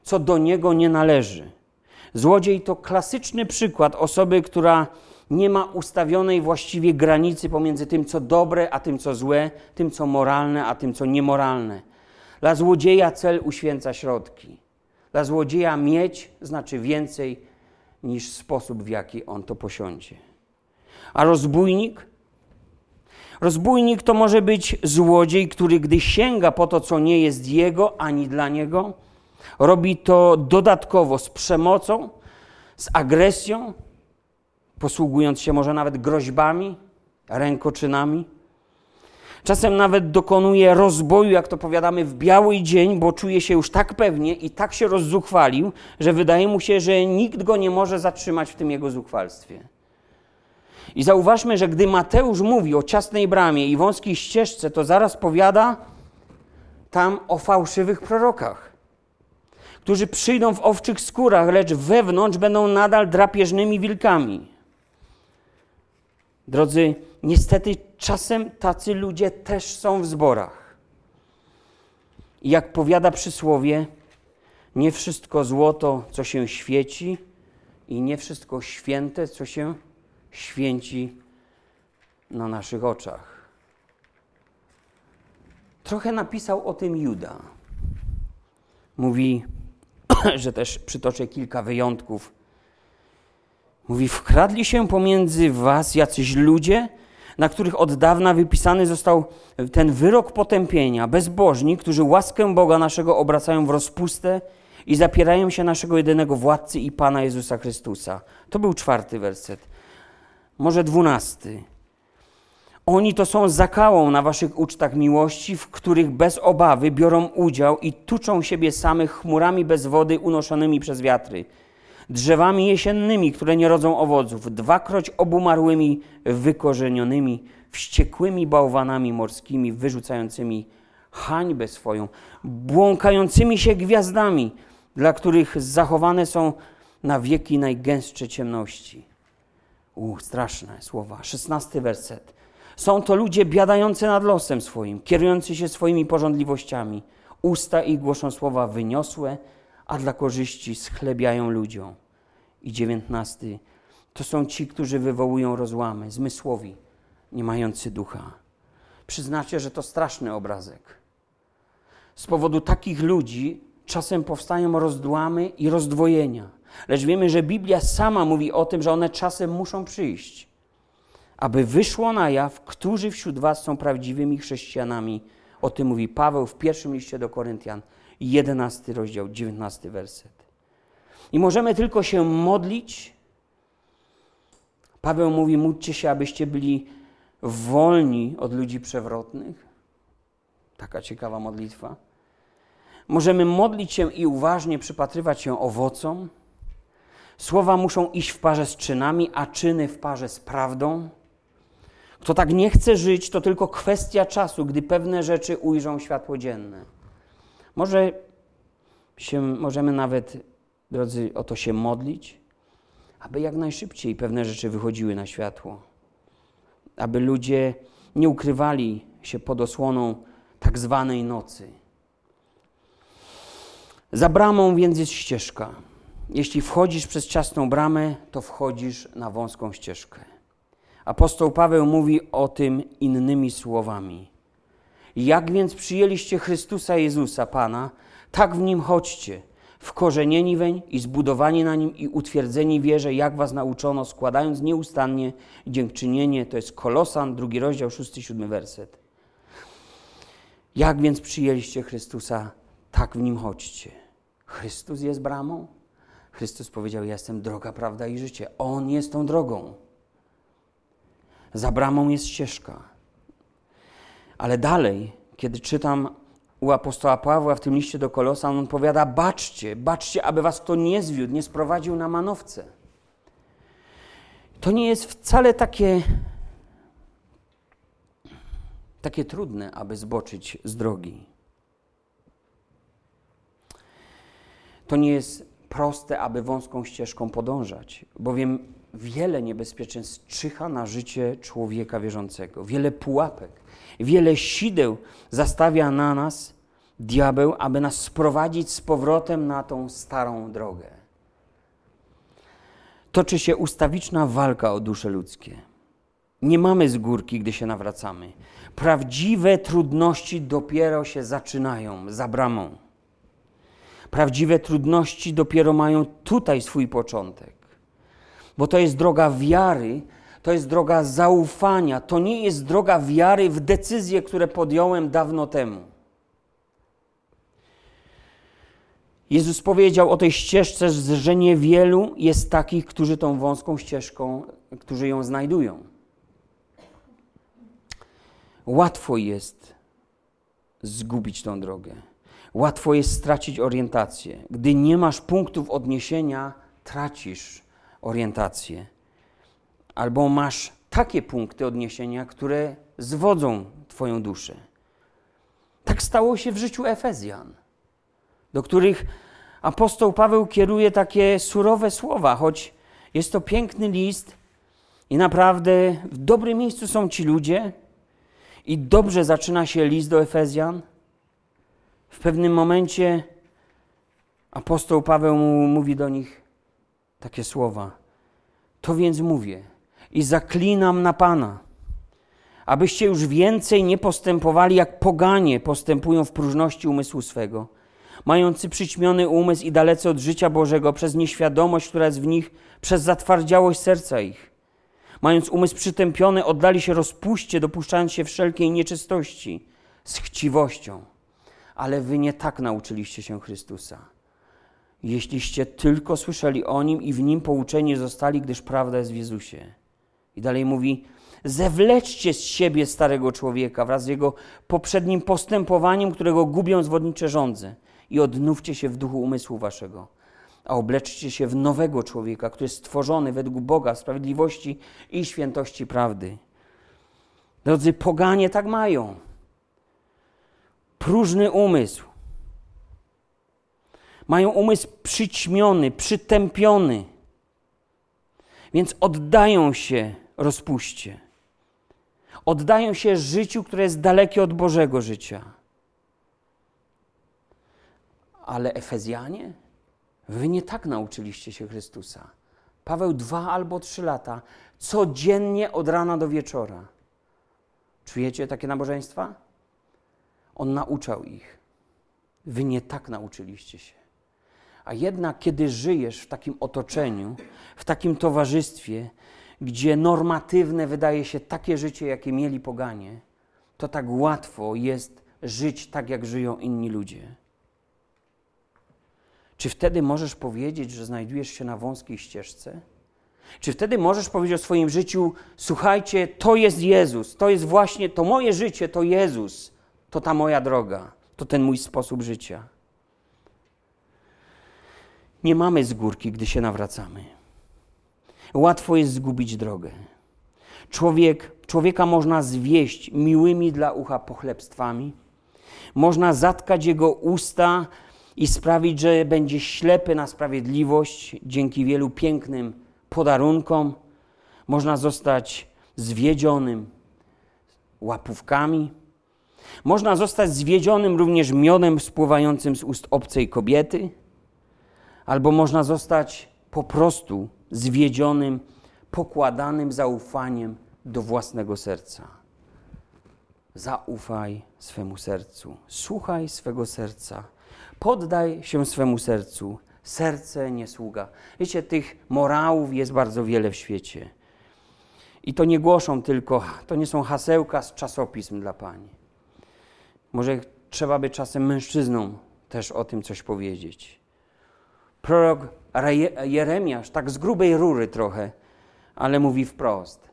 co do niego nie należy. Złodziej to klasyczny przykład osoby, która nie ma ustawionej właściwie granicy pomiędzy tym, co dobre, a tym, co złe, tym, co moralne, a tym, co niemoralne. Dla złodzieja cel uświęca środki. Dla złodzieja mieć znaczy więcej niż sposób, w jaki on to posiądzie. A rozbójnik? Rozbójnik to może być złodziej, który gdy sięga po to, co nie jest jego ani dla niego, robi to dodatkowo z przemocą, z agresją, posługując się może nawet groźbami, rękoczynami. Czasem nawet dokonuje rozboju, jak to powiadamy, w biały dzień, bo czuje się już tak pewnie i tak się rozzuchwalił, że wydaje mu się, że nikt go nie może zatrzymać w tym jego zuchwalstwie. I zauważmy, że gdy Mateusz mówi o ciasnej bramie i wąskiej ścieżce, to zaraz powiada tam o fałszywych prorokach, którzy przyjdą w owczych skórach, lecz wewnątrz będą nadal drapieżnymi wilkami. Drodzy, niestety czasem tacy ludzie też są w zborach. I jak powiada przysłowie, nie wszystko złoto, co się świeci, i nie wszystko święte, co się święci na naszych oczach. Trochę napisał o tym Juda. Mówi, że też przytoczę kilka wyjątków Mówi, wkradli się pomiędzy was jacyś ludzie, na których od dawna wypisany został ten wyrok potępienia, bezbożni, którzy łaskę Boga naszego obracają w rozpustę i zapierają się naszego jedynego władcy i Pana Jezusa Chrystusa. To był czwarty werset. Może dwunasty. Oni to są zakałą na waszych ucztach miłości, w których bez obawy biorą udział i tuczą siebie samych chmurami bez wody unoszonymi przez wiatry drzewami jesiennymi, które nie rodzą owoców, dwakroć obumarłymi, wykorzenionymi, wściekłymi bałwanami morskimi, wyrzucającymi hańbę swoją, błąkającymi się gwiazdami, dla których zachowane są na wieki najgęstsze ciemności. U, straszne słowa. Szesnasty werset. Są to ludzie biadający nad losem swoim, kierujący się swoimi porządliwościami. Usta ich głoszą słowa wyniosłe, a dla korzyści schlebiają ludziom. I dziewiętnasty to są ci, którzy wywołują rozłamy, zmysłowi, nie mający ducha. Przyznacie, że to straszny obrazek. Z powodu takich ludzi czasem powstają rozdłamy i rozdwojenia. Lecz wiemy, że Biblia sama mówi o tym, że one czasem muszą przyjść, aby wyszło na jaw, którzy wśród Was są prawdziwymi chrześcijanami. O tym mówi Paweł w pierwszym liście do Koryntian, 11 rozdział, 19 werset. I możemy tylko się modlić. Paweł mówi: módlcie się, abyście byli wolni od ludzi przewrotnych. Taka ciekawa modlitwa. Możemy modlić się i uważnie przypatrywać się owocom. Słowa muszą iść w parze z czynami, a czyny w parze z prawdą. Kto tak nie chce żyć, to tylko kwestia czasu, gdy pewne rzeczy ujrzą światło dzienne. Może się, możemy nawet, drodzy, o to się modlić, aby jak najszybciej pewne rzeczy wychodziły na światło. Aby ludzie nie ukrywali się pod osłoną tak zwanej nocy. Za bramą więc jest ścieżka. Jeśli wchodzisz przez ciasną bramę, to wchodzisz na wąską ścieżkę. Apostoł Paweł mówi o tym innymi słowami. Jak więc przyjęliście Chrystusa Jezusa, Pana, tak w Nim chodźcie, wkorzenieni weń i zbudowani na Nim i utwierdzeni wierze, jak was nauczono, składając nieustannie dziękczynienie. To jest Kolosan, drugi rozdział, szósty, siódmy werset. Jak więc przyjęliście Chrystusa, tak w Nim chodźcie. Chrystus jest bramą? Chrystus powiedział: Ja jestem droga, prawda i życie. On jest tą drogą. Za bramą jest ścieżka. Ale dalej, kiedy czytam u apostoła Pawła w tym liście do Kolosa, on powiada: Baczcie, baczcie, aby was kto nie zwiódł, nie sprowadził na manowce. To nie jest wcale takie, takie trudne, aby zboczyć z drogi. To nie jest proste, aby wąską ścieżką podążać, bowiem wiele niebezpieczeństw czyha na życie człowieka wierzącego, wiele pułapek, wiele sideł zastawia na nas diabeł, aby nas sprowadzić z powrotem na tą starą drogę. Toczy się ustawiczna walka o dusze ludzkie. Nie mamy z górki, gdy się nawracamy. Prawdziwe trudności dopiero się zaczynają za bramą. Prawdziwe trudności dopiero mają tutaj swój początek. Bo to jest droga wiary, to jest droga zaufania, to nie jest droga wiary w decyzje, które podjąłem dawno temu. Jezus powiedział o tej ścieżce, że niewielu jest takich, którzy tą wąską ścieżką, którzy ją znajdują. Łatwo jest zgubić tą drogę. Łatwo jest stracić orientację. Gdy nie masz punktów odniesienia, tracisz orientację. Albo masz takie punkty odniesienia, które zwodzą Twoją duszę. Tak stało się w życiu Efezjan, do których apostoł Paweł kieruje takie surowe słowa, choć jest to piękny list i naprawdę w dobrym miejscu są ci ludzie i dobrze zaczyna się list do Efezjan w pewnym momencie apostoł Paweł mówi do nich takie słowa. To więc mówię i zaklinam na Pana, abyście już więcej nie postępowali jak poganie postępują w próżności umysłu swego, mający przyćmiony umysł i dalece od życia Bożego przez nieświadomość, która jest w nich, przez zatwardziałość serca ich. Mając umysł przytępiony, oddali się rozpuście, dopuszczając się wszelkiej nieczystości z chciwością ale wy nie tak nauczyliście się Chrystusa. Jeśliście tylko słyszeli o Nim i w Nim pouczeni zostali, gdyż prawda jest w Jezusie. I dalej mówi, zewleczcie z siebie starego człowieka wraz z jego poprzednim postępowaniem, którego gubią zwodnicze żądze i odnówcie się w duchu umysłu waszego, a obleczcie się w nowego człowieka, który jest stworzony według Boga, sprawiedliwości i świętości prawdy. Drodzy, poganie tak mają próżny umysł. Mają umysł przyćmiony, przytępiony. Więc oddają się rozpuście. Oddają się życiu, które jest dalekie od Bożego życia. Ale Efezjanie, wy nie tak nauczyliście się Chrystusa. Paweł dwa albo trzy lata, codziennie od rana do wieczora. Czujecie takie nabożeństwa? On nauczał ich. Wy nie tak nauczyliście się. A jednak, kiedy żyjesz w takim otoczeniu, w takim towarzystwie, gdzie normatywne wydaje się takie życie, jakie mieli poganie, to tak łatwo jest żyć tak, jak żyją inni ludzie. Czy wtedy możesz powiedzieć, że znajdujesz się na wąskiej ścieżce? Czy wtedy możesz powiedzieć o swoim życiu: Słuchajcie, to jest Jezus, to jest właśnie to moje życie, to Jezus to ta moja droga, to ten mój sposób życia. Nie mamy z górki, gdy się nawracamy. Łatwo jest zgubić drogę. Człowiek, człowieka można zwieść miłymi dla ucha pochlebstwami. Można zatkać jego usta i sprawić, że będzie ślepy na sprawiedliwość dzięki wielu pięknym podarunkom. Można zostać zwiedzionym łapówkami można zostać zwiedzionym również miodem spływającym z ust obcej kobiety, albo można zostać po prostu zwiedzionym, pokładanym zaufaniem do własnego serca. Zaufaj swemu sercu, słuchaj swego serca, poddaj się swemu sercu. Serce nie sługa. Wiecie, tych morałów jest bardzo wiele w świecie. I to nie głoszą tylko, to nie są hasełka z czasopism dla pani. Może trzeba by czasem mężczyznom też o tym coś powiedzieć. Prorok Jeremiasz, tak z grubej rury trochę, ale mówi wprost.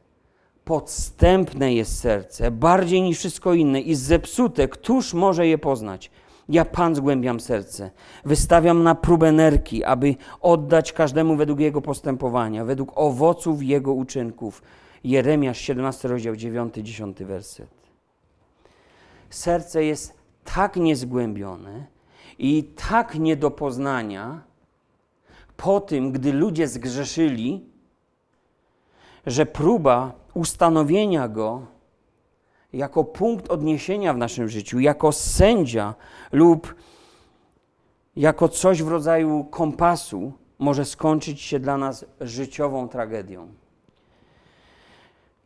Podstępne jest serce, bardziej niż wszystko inne i zepsute, któż może je poznać? Ja Pan zgłębiam serce, wystawiam na próbę nerki, aby oddać każdemu według jego postępowania, według owoców jego uczynków. Jeremiasz 17 rozdział 9-10 werset. Serce jest tak niezgłębione i tak nie do poznania po tym, gdy ludzie zgrzeszyli, że próba ustanowienia go jako punkt odniesienia w naszym życiu, jako sędzia lub jako coś w rodzaju kompasu może skończyć się dla nas życiową tragedią.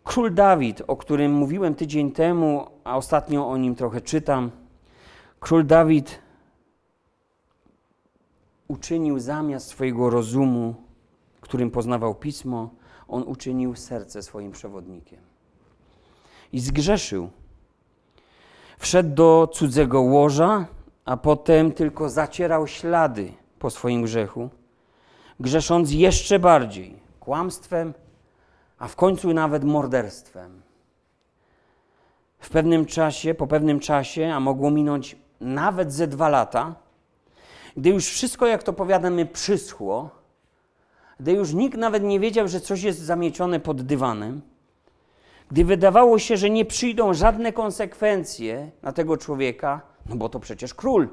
Król Dawid, o którym mówiłem tydzień temu, a ostatnio o nim trochę czytam, król Dawid uczynił zamiast swojego rozumu, którym poznawał pismo, on uczynił serce swoim przewodnikiem. I zgrzeszył. Wszedł do cudzego łoża, a potem tylko zacierał ślady po swoim grzechu, grzesząc jeszcze bardziej kłamstwem, a w końcu nawet morderstwem. W pewnym czasie, po pewnym czasie, a mogło minąć nawet ze dwa lata, gdy już wszystko, jak to powiadamy, przyschło, gdy już nikt nawet nie wiedział, że coś jest zamiecione pod dywanem, gdy wydawało się, że nie przyjdą żadne konsekwencje na tego człowieka, no bo to przecież król.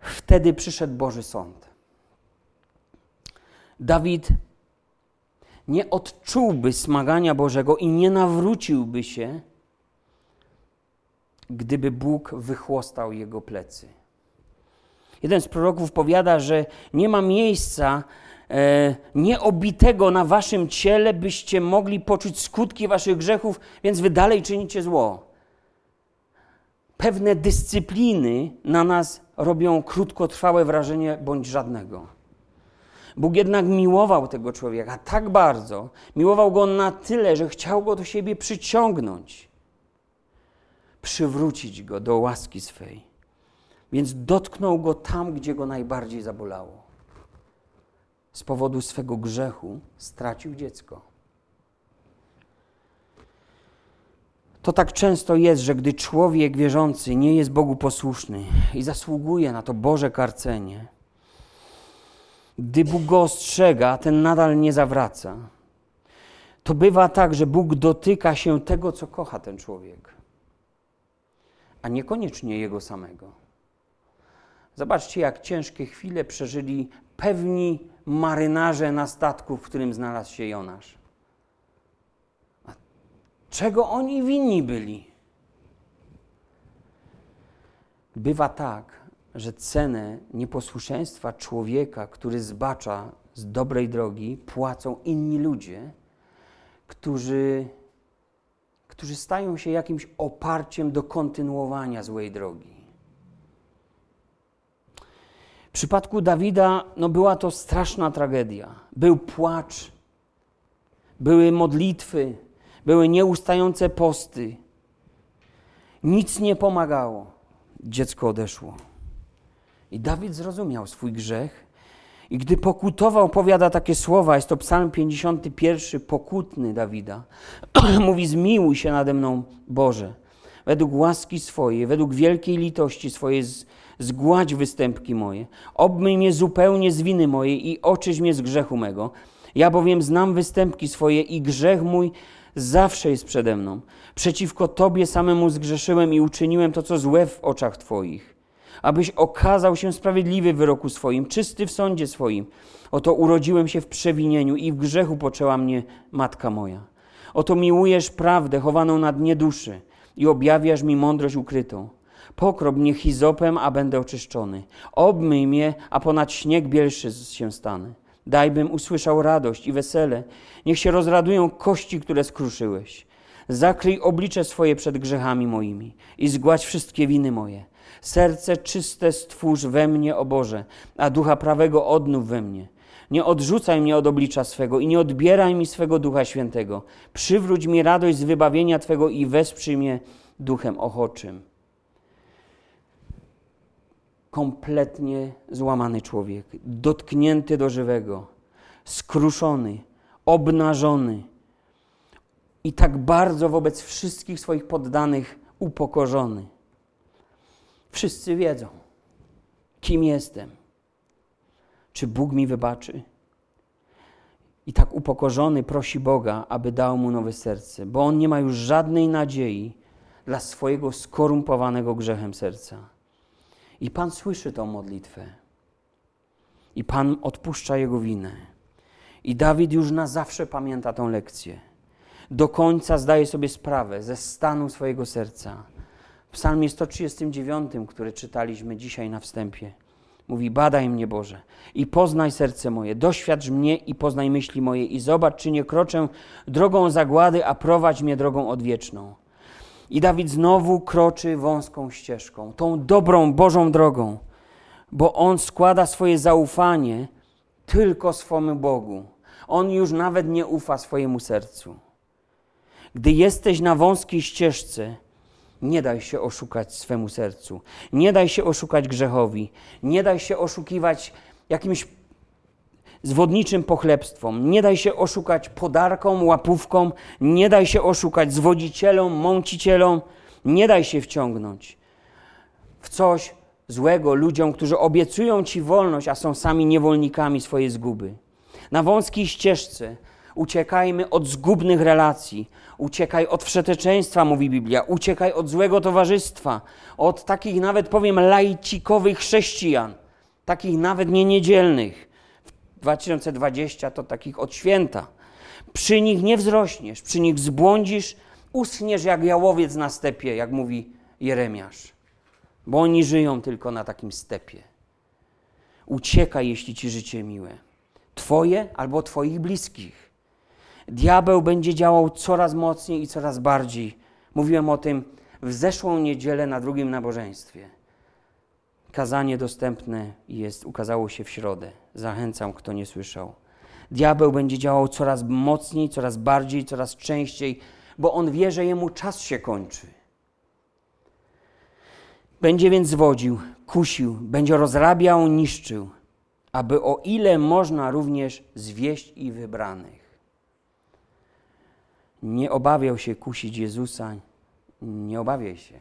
Wtedy przyszedł Boży Sąd. Dawid nie odczułby smagania Bożego i nie nawróciłby się, gdyby Bóg wychłostał jego plecy. Jeden z proroków powiada, że nie ma miejsca e, nieobitego na waszym ciele, byście mogli poczuć skutki waszych grzechów, więc wy dalej czynicie zło. Pewne dyscypliny na nas robią krótkotrwałe wrażenie bądź żadnego. Bóg jednak miłował tego człowieka tak bardzo, miłował go na tyle, że chciał go do siebie przyciągnąć, przywrócić go do łaski swej. Więc dotknął go tam, gdzie go najbardziej zabolało. Z powodu swego grzechu stracił dziecko. To tak często jest, że gdy człowiek wierzący nie jest Bogu posłuszny i zasługuje na to Boże karcenie, gdy Bóg go ostrzega, ten nadal nie zawraca. To bywa tak, że Bóg dotyka się tego, co kocha ten człowiek, a niekoniecznie jego samego. Zobaczcie, jak ciężkie chwile przeżyli pewni marynarze na statku, w którym znalazł się Jonasz. A czego oni winni byli? Bywa tak, że cenę nieposłuszeństwa człowieka, który zbacza z dobrej drogi, płacą inni ludzie, którzy, którzy stają się jakimś oparciem do kontynuowania złej drogi. W przypadku Dawida no była to straszna tragedia. Był płacz, były modlitwy, były nieustające posty. Nic nie pomagało. Dziecko odeszło. I Dawid zrozumiał swój grzech. I gdy pokutował, powiada takie słowa, jest to Psalm 51, pokutny Dawida. Mówi: Zmiłuj się nade mną, Boże, według łaski swojej, według wielkiej litości swojej, zgładź występki moje. Obmyj mnie zupełnie z winy mojej i oczyś mnie z grzechu mego. Ja bowiem znam występki swoje i grzech mój zawsze jest przede mną. Przeciwko Tobie samemu zgrzeszyłem i uczyniłem to, co złe w oczach Twoich abyś okazał się sprawiedliwy w wyroku swoim, czysty w sądzie swoim. Oto urodziłem się w przewinieniu i w grzechu poczęła mnie matka moja. Oto miłujesz prawdę chowaną na dnie duszy i objawiasz mi mądrość ukrytą. Pokrop mnie hizopem, a będę oczyszczony. Obmyj mnie, a ponad śnieg bielszy się stanę. Daj bym usłyszał radość i wesele. Niech się rozradują kości, które skruszyłeś. Zakryj oblicze swoje przed grzechami moimi i zgładź wszystkie winy moje. Serce czyste stwórz we mnie, o Boże, a ducha prawego odnów we mnie. Nie odrzucaj mnie od oblicza swego i nie odbieraj mi swego ducha świętego. Przywróć mi radość z wybawienia Twego i wesprzyj mnie duchem ochoczym. Kompletnie złamany człowiek, dotknięty do żywego, skruszony, obnażony i tak bardzo wobec wszystkich swoich poddanych upokorzony. Wszyscy wiedzą, kim jestem. Czy Bóg mi wybaczy? I tak upokorzony prosi Boga, aby dał mu nowe serce, bo on nie ma już żadnej nadziei dla swojego skorumpowanego grzechem serca. I Pan słyszy tą modlitwę. I Pan odpuszcza jego winę. I Dawid już na zawsze pamięta tą lekcję. Do końca zdaje sobie sprawę ze stanu swojego serca. Psalmie 139, który czytaliśmy dzisiaj na wstępie, mówi: Badaj mnie, Boże, i poznaj serce moje, doświadcz mnie i poznaj myśli moje, i zobacz, czy nie kroczę drogą zagłady, a prowadź mnie drogą odwieczną. I Dawid znowu kroczy wąską ścieżką, tą dobrą Bożą drogą, bo on składa swoje zaufanie tylko swemu Bogu. On już nawet nie ufa swojemu sercu. Gdy jesteś na wąskiej ścieżce, nie daj się oszukać swemu sercu. Nie daj się oszukać grzechowi. Nie daj się oszukiwać jakimś zwodniczym pochlebstwom. Nie daj się oszukać podarkom, łapówkom. Nie daj się oszukać zwodzicielom, mącicielom. Nie daj się wciągnąć w coś złego ludziom, którzy obiecują ci wolność, a są sami niewolnikami swojej zguby. Na wąskiej ścieżce uciekajmy od zgubnych relacji, uciekaj od wszeteczeństwa, mówi Biblia, uciekaj od złego towarzystwa, od takich nawet powiem laicikowych chrześcijan, takich nawet nie niedzielnych. W 2020 to takich od święta. Przy nich nie wzrośniesz, przy nich zbłądzisz, uschniesz jak jałowiec na stepie, jak mówi Jeremiasz, bo oni żyją tylko na takim stepie. Uciekaj, jeśli ci życie miłe. Twoje albo Twoich bliskich. Diabeł będzie działał coraz mocniej i coraz bardziej. Mówiłem o tym w zeszłą niedzielę na drugim nabożeństwie. Kazanie dostępne jest, ukazało się w środę. Zachęcam, kto nie słyszał. Diabeł będzie działał coraz mocniej, coraz bardziej, coraz częściej, bo on wie, że jemu czas się kończy. Będzie więc zwodził, kusił, będzie rozrabiał, niszczył, aby o ile można również zwieść i wybranych. Nie obawiał się kusić Jezusa, nie obawiaj się.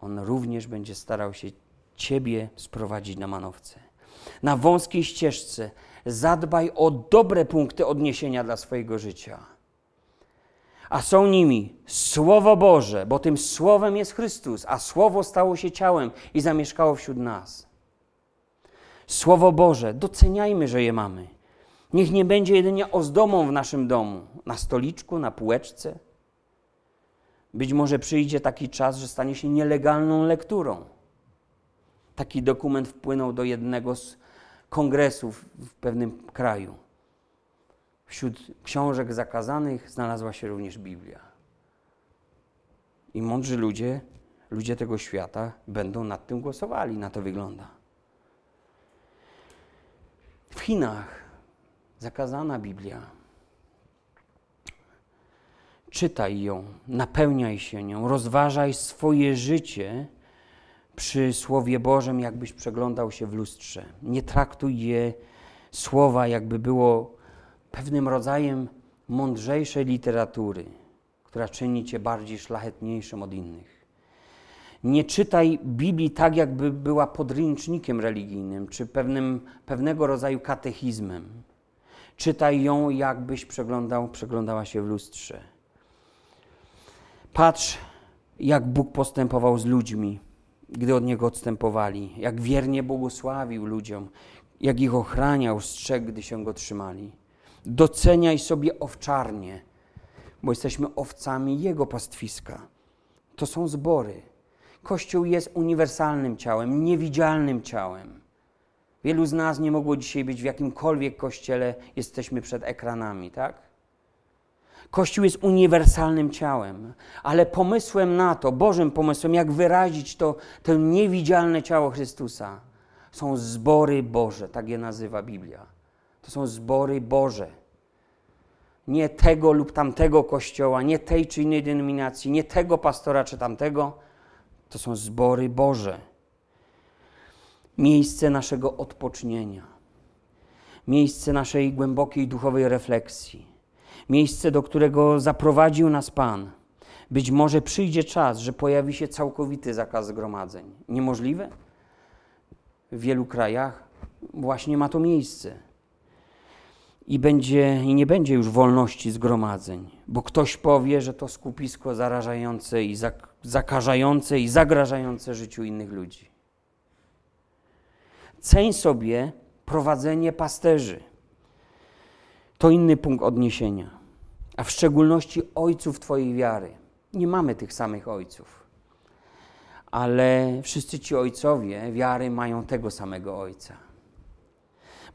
On również będzie starał się Ciebie sprowadzić na manowce. Na wąskiej ścieżce zadbaj o dobre punkty odniesienia dla swojego życia. A są nimi Słowo Boże, bo tym Słowem jest Chrystus, a Słowo stało się ciałem i zamieszkało wśród nas. Słowo Boże, doceniajmy, że je mamy. Niech nie będzie jedynie ozdomą w naszym domu, na stoliczku, na półeczce. Być może przyjdzie taki czas, że stanie się nielegalną lekturą. Taki dokument wpłynął do jednego z kongresów w pewnym kraju. Wśród książek zakazanych znalazła się również Biblia. I mądrzy ludzie, ludzie tego świata, będą nad tym głosowali. Na to wygląda. W Chinach zakazana Biblia. Czytaj ją, napełniaj się nią, rozważaj swoje życie przy Słowie Bożym, jakbyś przeglądał się w lustrze. Nie traktuj je słowa, jakby było pewnym rodzajem mądrzejszej literatury, która czyni cię bardziej szlachetniejszym od innych. Nie czytaj Biblii tak, jakby była podręcznikiem religijnym, czy pewnym, pewnego rodzaju katechizmem. Czytaj ją, jakbyś przeglądał, przeglądała się w lustrze. Patrz, jak Bóg postępował z ludźmi, gdy od Niego odstępowali, jak wiernie błogosławił ludziom, jak ich ochraniał, strzegł, gdy się Go trzymali. Doceniaj sobie owczarnie, bo jesteśmy owcami Jego pastwiska. To są zbory. Kościół jest uniwersalnym ciałem, niewidzialnym ciałem. Wielu z nas nie mogło dzisiaj być w jakimkolwiek kościele, jesteśmy przed ekranami, tak? Kościół jest uniwersalnym ciałem, ale pomysłem na to, Bożym pomysłem, jak wyrazić to, to niewidzialne ciało Chrystusa, są zbory Boże, tak je nazywa Biblia. To są zbory Boże. Nie tego lub tamtego kościoła, nie tej czy innej denominacji, nie tego pastora czy tamtego. To są zbory Boże. Miejsce naszego odpocznienia, miejsce naszej głębokiej duchowej refleksji, miejsce, do którego zaprowadził nas Pan. Być może przyjdzie czas, że pojawi się całkowity zakaz zgromadzeń. Niemożliwe? W wielu krajach właśnie ma to miejsce. I, będzie, I nie będzie już wolności zgromadzeń, bo ktoś powie, że to skupisko zarażające i zakażające i zagrażające życiu innych ludzi. Ceń sobie prowadzenie pasterzy. To inny punkt odniesienia, a w szczególności ojców Twojej wiary. Nie mamy tych samych ojców, ale wszyscy ci ojcowie wiary mają tego samego ojca.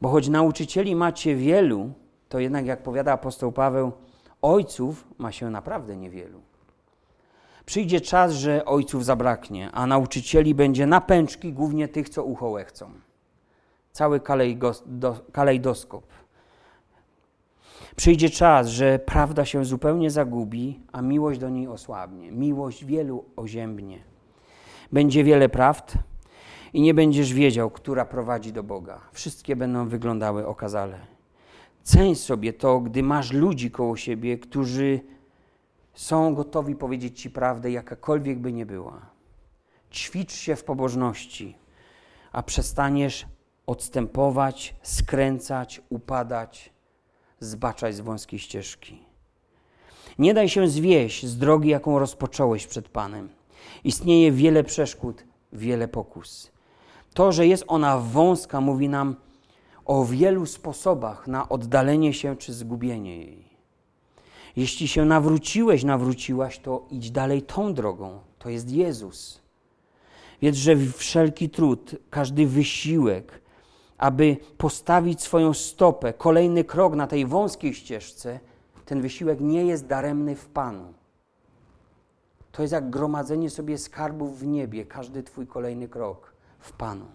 Bo choć nauczycieli macie wielu, to jednak, jak powiada apostoł Paweł, ojców ma się naprawdę niewielu. Przyjdzie czas, że ojców zabraknie, a nauczycieli będzie na pęczki, głównie tych, co ucho chcą. Cały kalejdoskop. Przyjdzie czas, że prawda się zupełnie zagubi, a miłość do niej osłabnie. Miłość wielu oziębnie. Będzie wiele prawd i nie będziesz wiedział, która prowadzi do Boga. Wszystkie będą wyglądały okazale. Ceń sobie to, gdy masz ludzi koło siebie, którzy są gotowi powiedzieć Ci prawdę, jakakolwiek by nie była. Ćwicz się w pobożności, a przestaniesz odstępować, skręcać, upadać, zbaczać z wąskiej ścieżki. Nie daj się zwieść z drogi, jaką rozpocząłeś przed Panem. Istnieje wiele przeszkód, wiele pokus. To, że jest ona wąska, mówi nam o wielu sposobach na oddalenie się czy zgubienie jej. Jeśli się nawróciłeś, nawróciłaś, to idź dalej tą drogą. To jest Jezus. Wiedz, że wszelki trud, każdy wysiłek, aby postawić swoją stopę, kolejny krok na tej wąskiej ścieżce, ten wysiłek nie jest daremny w Panu. To jest jak gromadzenie sobie skarbów w niebie, każdy Twój kolejny krok w Panu.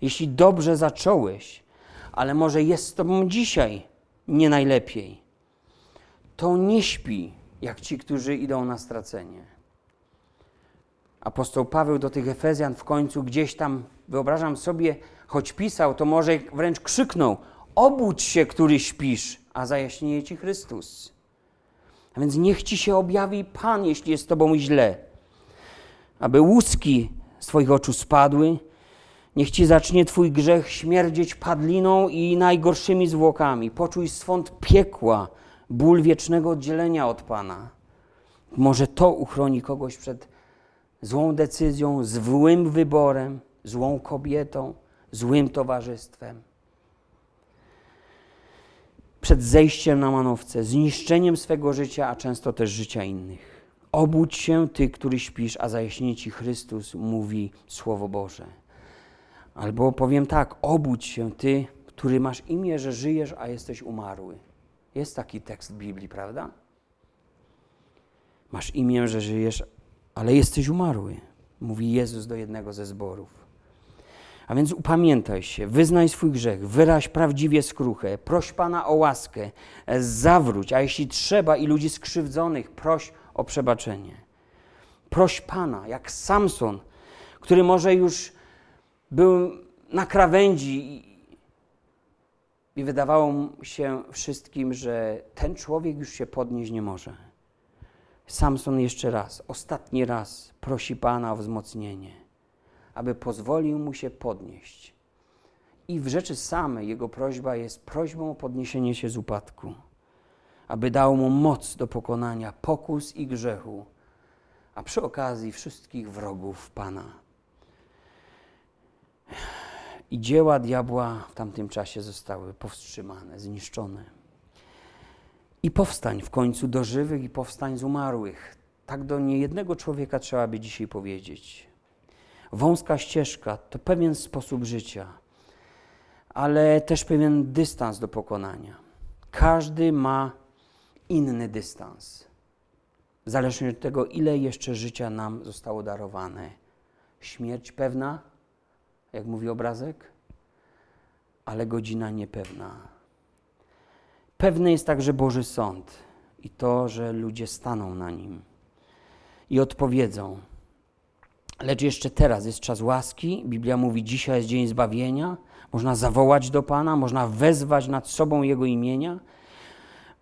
Jeśli dobrze zacząłeś, ale może jest z Tobą dzisiaj nie najlepiej, to nie śpi jak ci, którzy idą na stracenie. Apostoł Paweł do tych Efezjan w końcu gdzieś tam, wyobrażam sobie, choć pisał, to może wręcz krzyknął: Obudź się, który śpisz, a zajaśnieje ci Chrystus. A więc niech ci się objawi Pan, jeśli jest z tobą źle. Aby łuski z twoich oczu spadły, niech ci zacznie twój grzech śmierdzieć padliną i najgorszymi zwłokami. Poczuj swąd piekła, ból wiecznego oddzielenia od Pana. Może to uchroni kogoś przed złą decyzją, złym wyborem, złą kobietą, złym towarzystwem. Przed zejściem na manowce, zniszczeniem swego życia, a często też życia innych. Obudź się, ty, który śpisz, a zajaśnienie ci Chrystus, mówi Słowo Boże. Albo powiem tak, obudź się, ty, który masz imię, że żyjesz, a jesteś umarły. Jest taki tekst Biblii, prawda? Masz imię, że żyjesz, ale jesteś umarły, mówi Jezus do jednego ze zborów. A więc upamiętaj się, wyznaj swój grzech, wyraź prawdziwie skruchę, proś Pana o łaskę, zawróć, a jeśli trzeba i ludzi skrzywdzonych, proś o przebaczenie. Proś Pana, jak Samson, który może już był na krawędzi i wydawało się wszystkim, że ten człowiek już się podnieść nie może. Samson jeszcze raz, ostatni raz prosi Pana o wzmocnienie aby pozwolił mu się podnieść. I w rzeczy samej jego prośba jest prośbą o podniesienie się z upadku, aby dał mu moc do pokonania pokus i grzechu, a przy okazji wszystkich wrogów Pana. I dzieła diabła w tamtym czasie zostały powstrzymane, zniszczone. I powstań w końcu do żywych i powstań z umarłych. Tak do niejednego człowieka trzeba by dzisiaj powiedzieć. Wąska ścieżka to pewien sposób życia, ale też pewien dystans do pokonania. Każdy ma inny dystans. Zależnie od tego, ile jeszcze życia nam zostało darowane. Śmierć pewna, jak mówi obrazek, ale godzina niepewna. Pewny jest także Boży Sąd i to, że ludzie staną na nim i odpowiedzą. Lecz jeszcze teraz jest czas łaski. Biblia mówi: dzisiaj jest dzień zbawienia. Można zawołać do Pana, można wezwać nad sobą Jego imienia,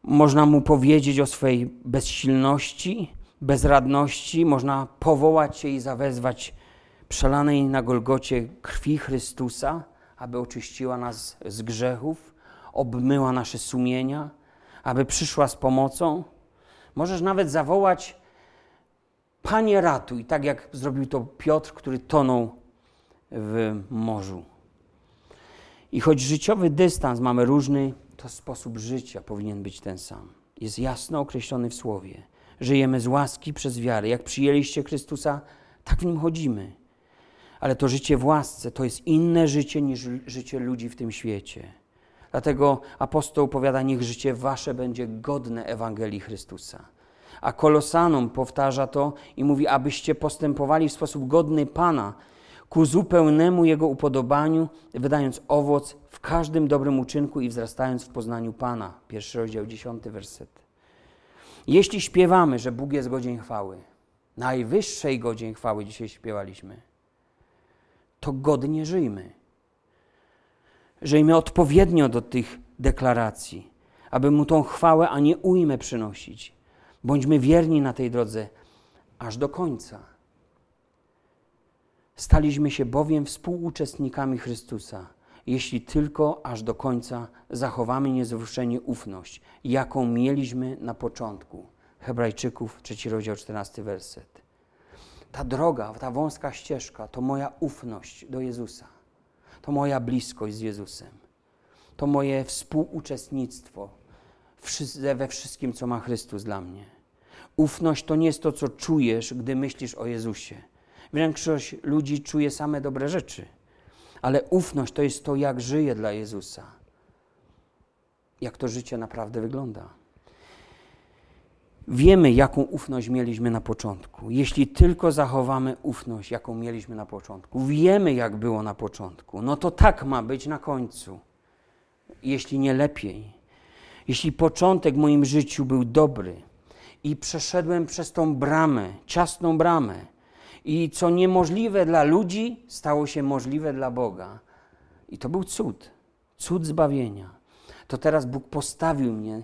można Mu powiedzieć o swej bezsilności, bezradności, można powołać się i zawezwać przelanej na Golgocie krwi Chrystusa, aby oczyściła nas z grzechów, obmyła nasze sumienia, aby przyszła z pomocą. Możesz nawet zawołać Panie ratuj, tak jak zrobił to Piotr, który tonął w morzu. I choć życiowy dystans mamy różny, to sposób życia powinien być ten sam. Jest jasno określony w Słowie. Żyjemy z łaski przez wiarę. Jak przyjęliście Chrystusa, tak w nim chodzimy. Ale to życie w łasce to jest inne życie niż życie ludzi w tym świecie. Dlatego apostoł powiada, niech życie wasze będzie godne Ewangelii Chrystusa. A Kolosanom powtarza to i mówi, abyście postępowali w sposób godny Pana, ku zupełnemu Jego upodobaniu, wydając owoc w każdym dobrym uczynku i wzrastając w poznaniu Pana. Pierwszy rozdział, dziesiąty werset. Jeśli śpiewamy, że Bóg jest godzien chwały, najwyższej godzien chwały dzisiaj śpiewaliśmy, to godnie żyjmy. Żyjmy odpowiednio do tych deklaracji, aby Mu tą chwałę, a nie ujmę przynosić. Bądźmy wierni na tej drodze aż do końca. Staliśmy się bowiem współuczestnikami Chrystusa, jeśli tylko aż do końca zachowamy niezruszenie ufność, jaką mieliśmy na początku. Hebrajczyków, trzeci rozdział, czternasty werset. Ta droga, ta wąska ścieżka to moja ufność do Jezusa. To moja bliskość z Jezusem. To moje współuczestnictwo we wszystkim, co ma Chrystus dla mnie. Ufność to nie jest to, co czujesz, gdy myślisz o Jezusie. Większość ludzi czuje same dobre rzeczy, ale ufność to jest to, jak żyje dla Jezusa. Jak to życie naprawdę wygląda. Wiemy, jaką ufność mieliśmy na początku. Jeśli tylko zachowamy ufność, jaką mieliśmy na początku, wiemy, jak było na początku, no to tak ma być na końcu. Jeśli nie lepiej. Jeśli początek w moim życiu był dobry, i przeszedłem przez tą bramę, ciasną bramę. I co niemożliwe dla ludzi, stało się możliwe dla Boga. I to był cud, cud zbawienia. To teraz Bóg postawił mnie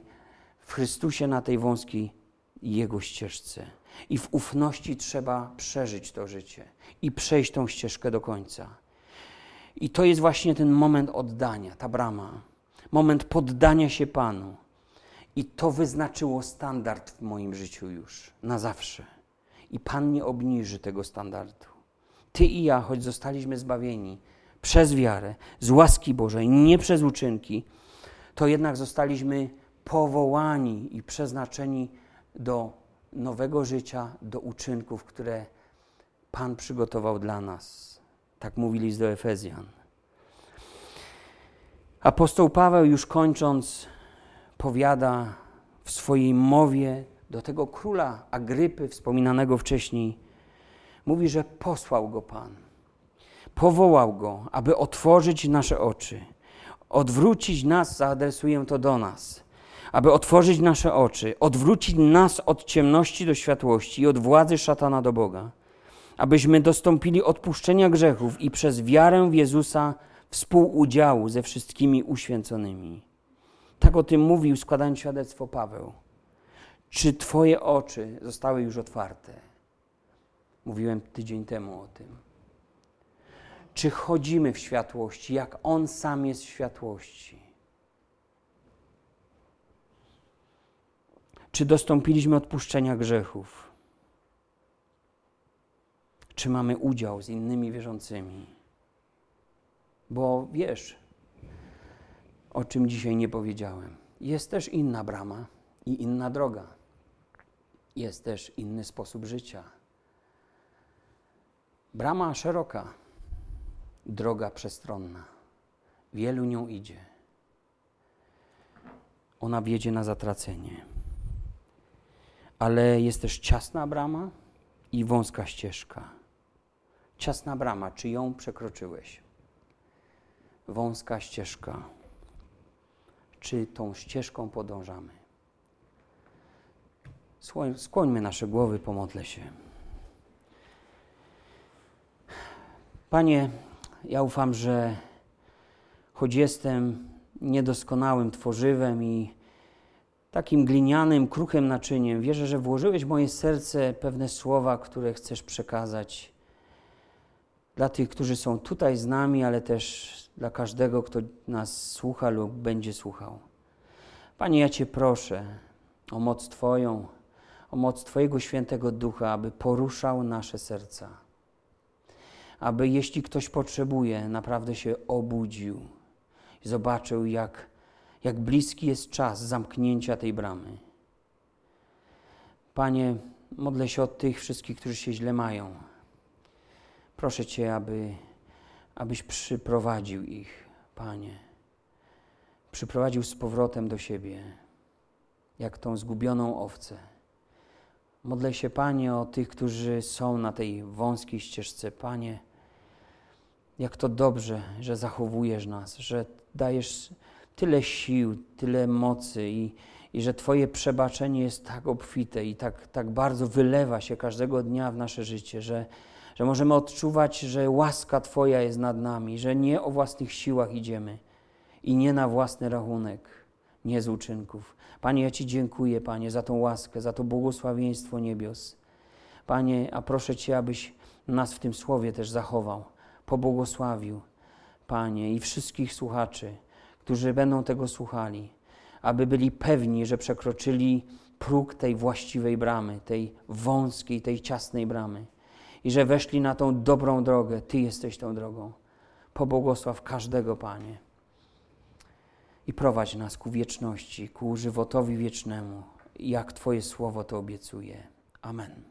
w Chrystusie na tej wąskiej Jego ścieżce. I w ufności trzeba przeżyć to życie i przejść tą ścieżkę do końca. I to jest właśnie ten moment oddania, ta brama. Moment poddania się Panu. I to wyznaczyło standard w moim życiu już na zawsze. I Pan nie obniży tego standardu. Ty i ja, choć zostaliśmy zbawieni przez wiarę, z łaski Bożej, nie przez uczynki, to jednak zostaliśmy powołani i przeznaczeni do nowego życia, do uczynków, które Pan przygotował dla nas. Tak mówili do Efezjan. Apostoł Paweł, już kończąc, powiada w swojej mowie do tego króla Agrypy, wspominanego wcześniej, mówi, że posłał go Pan. Powołał go, aby otworzyć nasze oczy, odwrócić nas, zaadresuję to do nas, aby otworzyć nasze oczy, odwrócić nas od ciemności do światłości i od władzy szatana do Boga, abyśmy dostąpili odpuszczenia grzechów i przez wiarę w Jezusa współudziału ze wszystkimi uświęconymi. Tak o tym mówił, składając świadectwo Paweł. Czy Twoje oczy zostały już otwarte? Mówiłem tydzień temu o tym. Czy chodzimy w światłości, jak On sam jest w światłości? Czy dostąpiliśmy odpuszczenia grzechów? Czy mamy udział z innymi wierzącymi? Bo wiesz, o czym dzisiaj nie powiedziałem. Jest też inna brama i inna droga. Jest też inny sposób życia. Brama szeroka, droga przestronna. Wielu nią idzie. Ona wiedzie na zatracenie. ale jest też ciasna brama i wąska ścieżka. Ciasna brama, czy ją przekroczyłeś? Wąska ścieżka, czy tą ścieżką podążamy? Skłońmy nasze głowy, pomodlę się. Panie, ja ufam, że choć jestem niedoskonałym tworzywem i takim glinianym, kruchym naczyniem, wierzę, że włożyłeś w moje serce pewne słowa, które chcesz przekazać dla tych, którzy są tutaj z nami, ale też dla każdego, kto nas słucha lub będzie słuchał. Panie, ja Cię proszę o moc Twoją, o moc Twojego świętego ducha, aby poruszał nasze serca. Aby jeśli ktoś potrzebuje, naprawdę się obudził i zobaczył, jak, jak bliski jest czas zamknięcia tej bramy. Panie, modlę się o tych wszystkich, którzy się źle mają. Proszę Cię, aby, abyś przyprowadził ich, Panie. Przyprowadził z powrotem do siebie, jak tą zgubioną owcę. Modlę się, Panie, o tych, którzy są na tej wąskiej ścieżce. Panie, jak to dobrze, że zachowujesz nas, że dajesz tyle sił, tyle mocy i, i że Twoje przebaczenie jest tak obfite i tak, tak bardzo wylewa się każdego dnia w nasze życie, że, że możemy odczuwać, że łaska Twoja jest nad nami, że nie o własnych siłach idziemy i nie na własny rachunek, nie z uczynków. Panie, ja Ci dziękuję, Panie, za tą łaskę, za to błogosławieństwo niebios. Panie, a proszę Cię, abyś nas w tym słowie też zachował, pobłogosławił, Panie, i wszystkich słuchaczy, którzy będą tego słuchali, aby byli pewni, że przekroczyli próg tej właściwej bramy, tej wąskiej, tej ciasnej bramy i że weszli na tą dobrą drogę. Ty jesteś tą drogą. Pobłogosław każdego, Panie. I prowadź nas ku wieczności, ku żywotowi wiecznemu, jak Twoje słowo to obiecuje. Amen.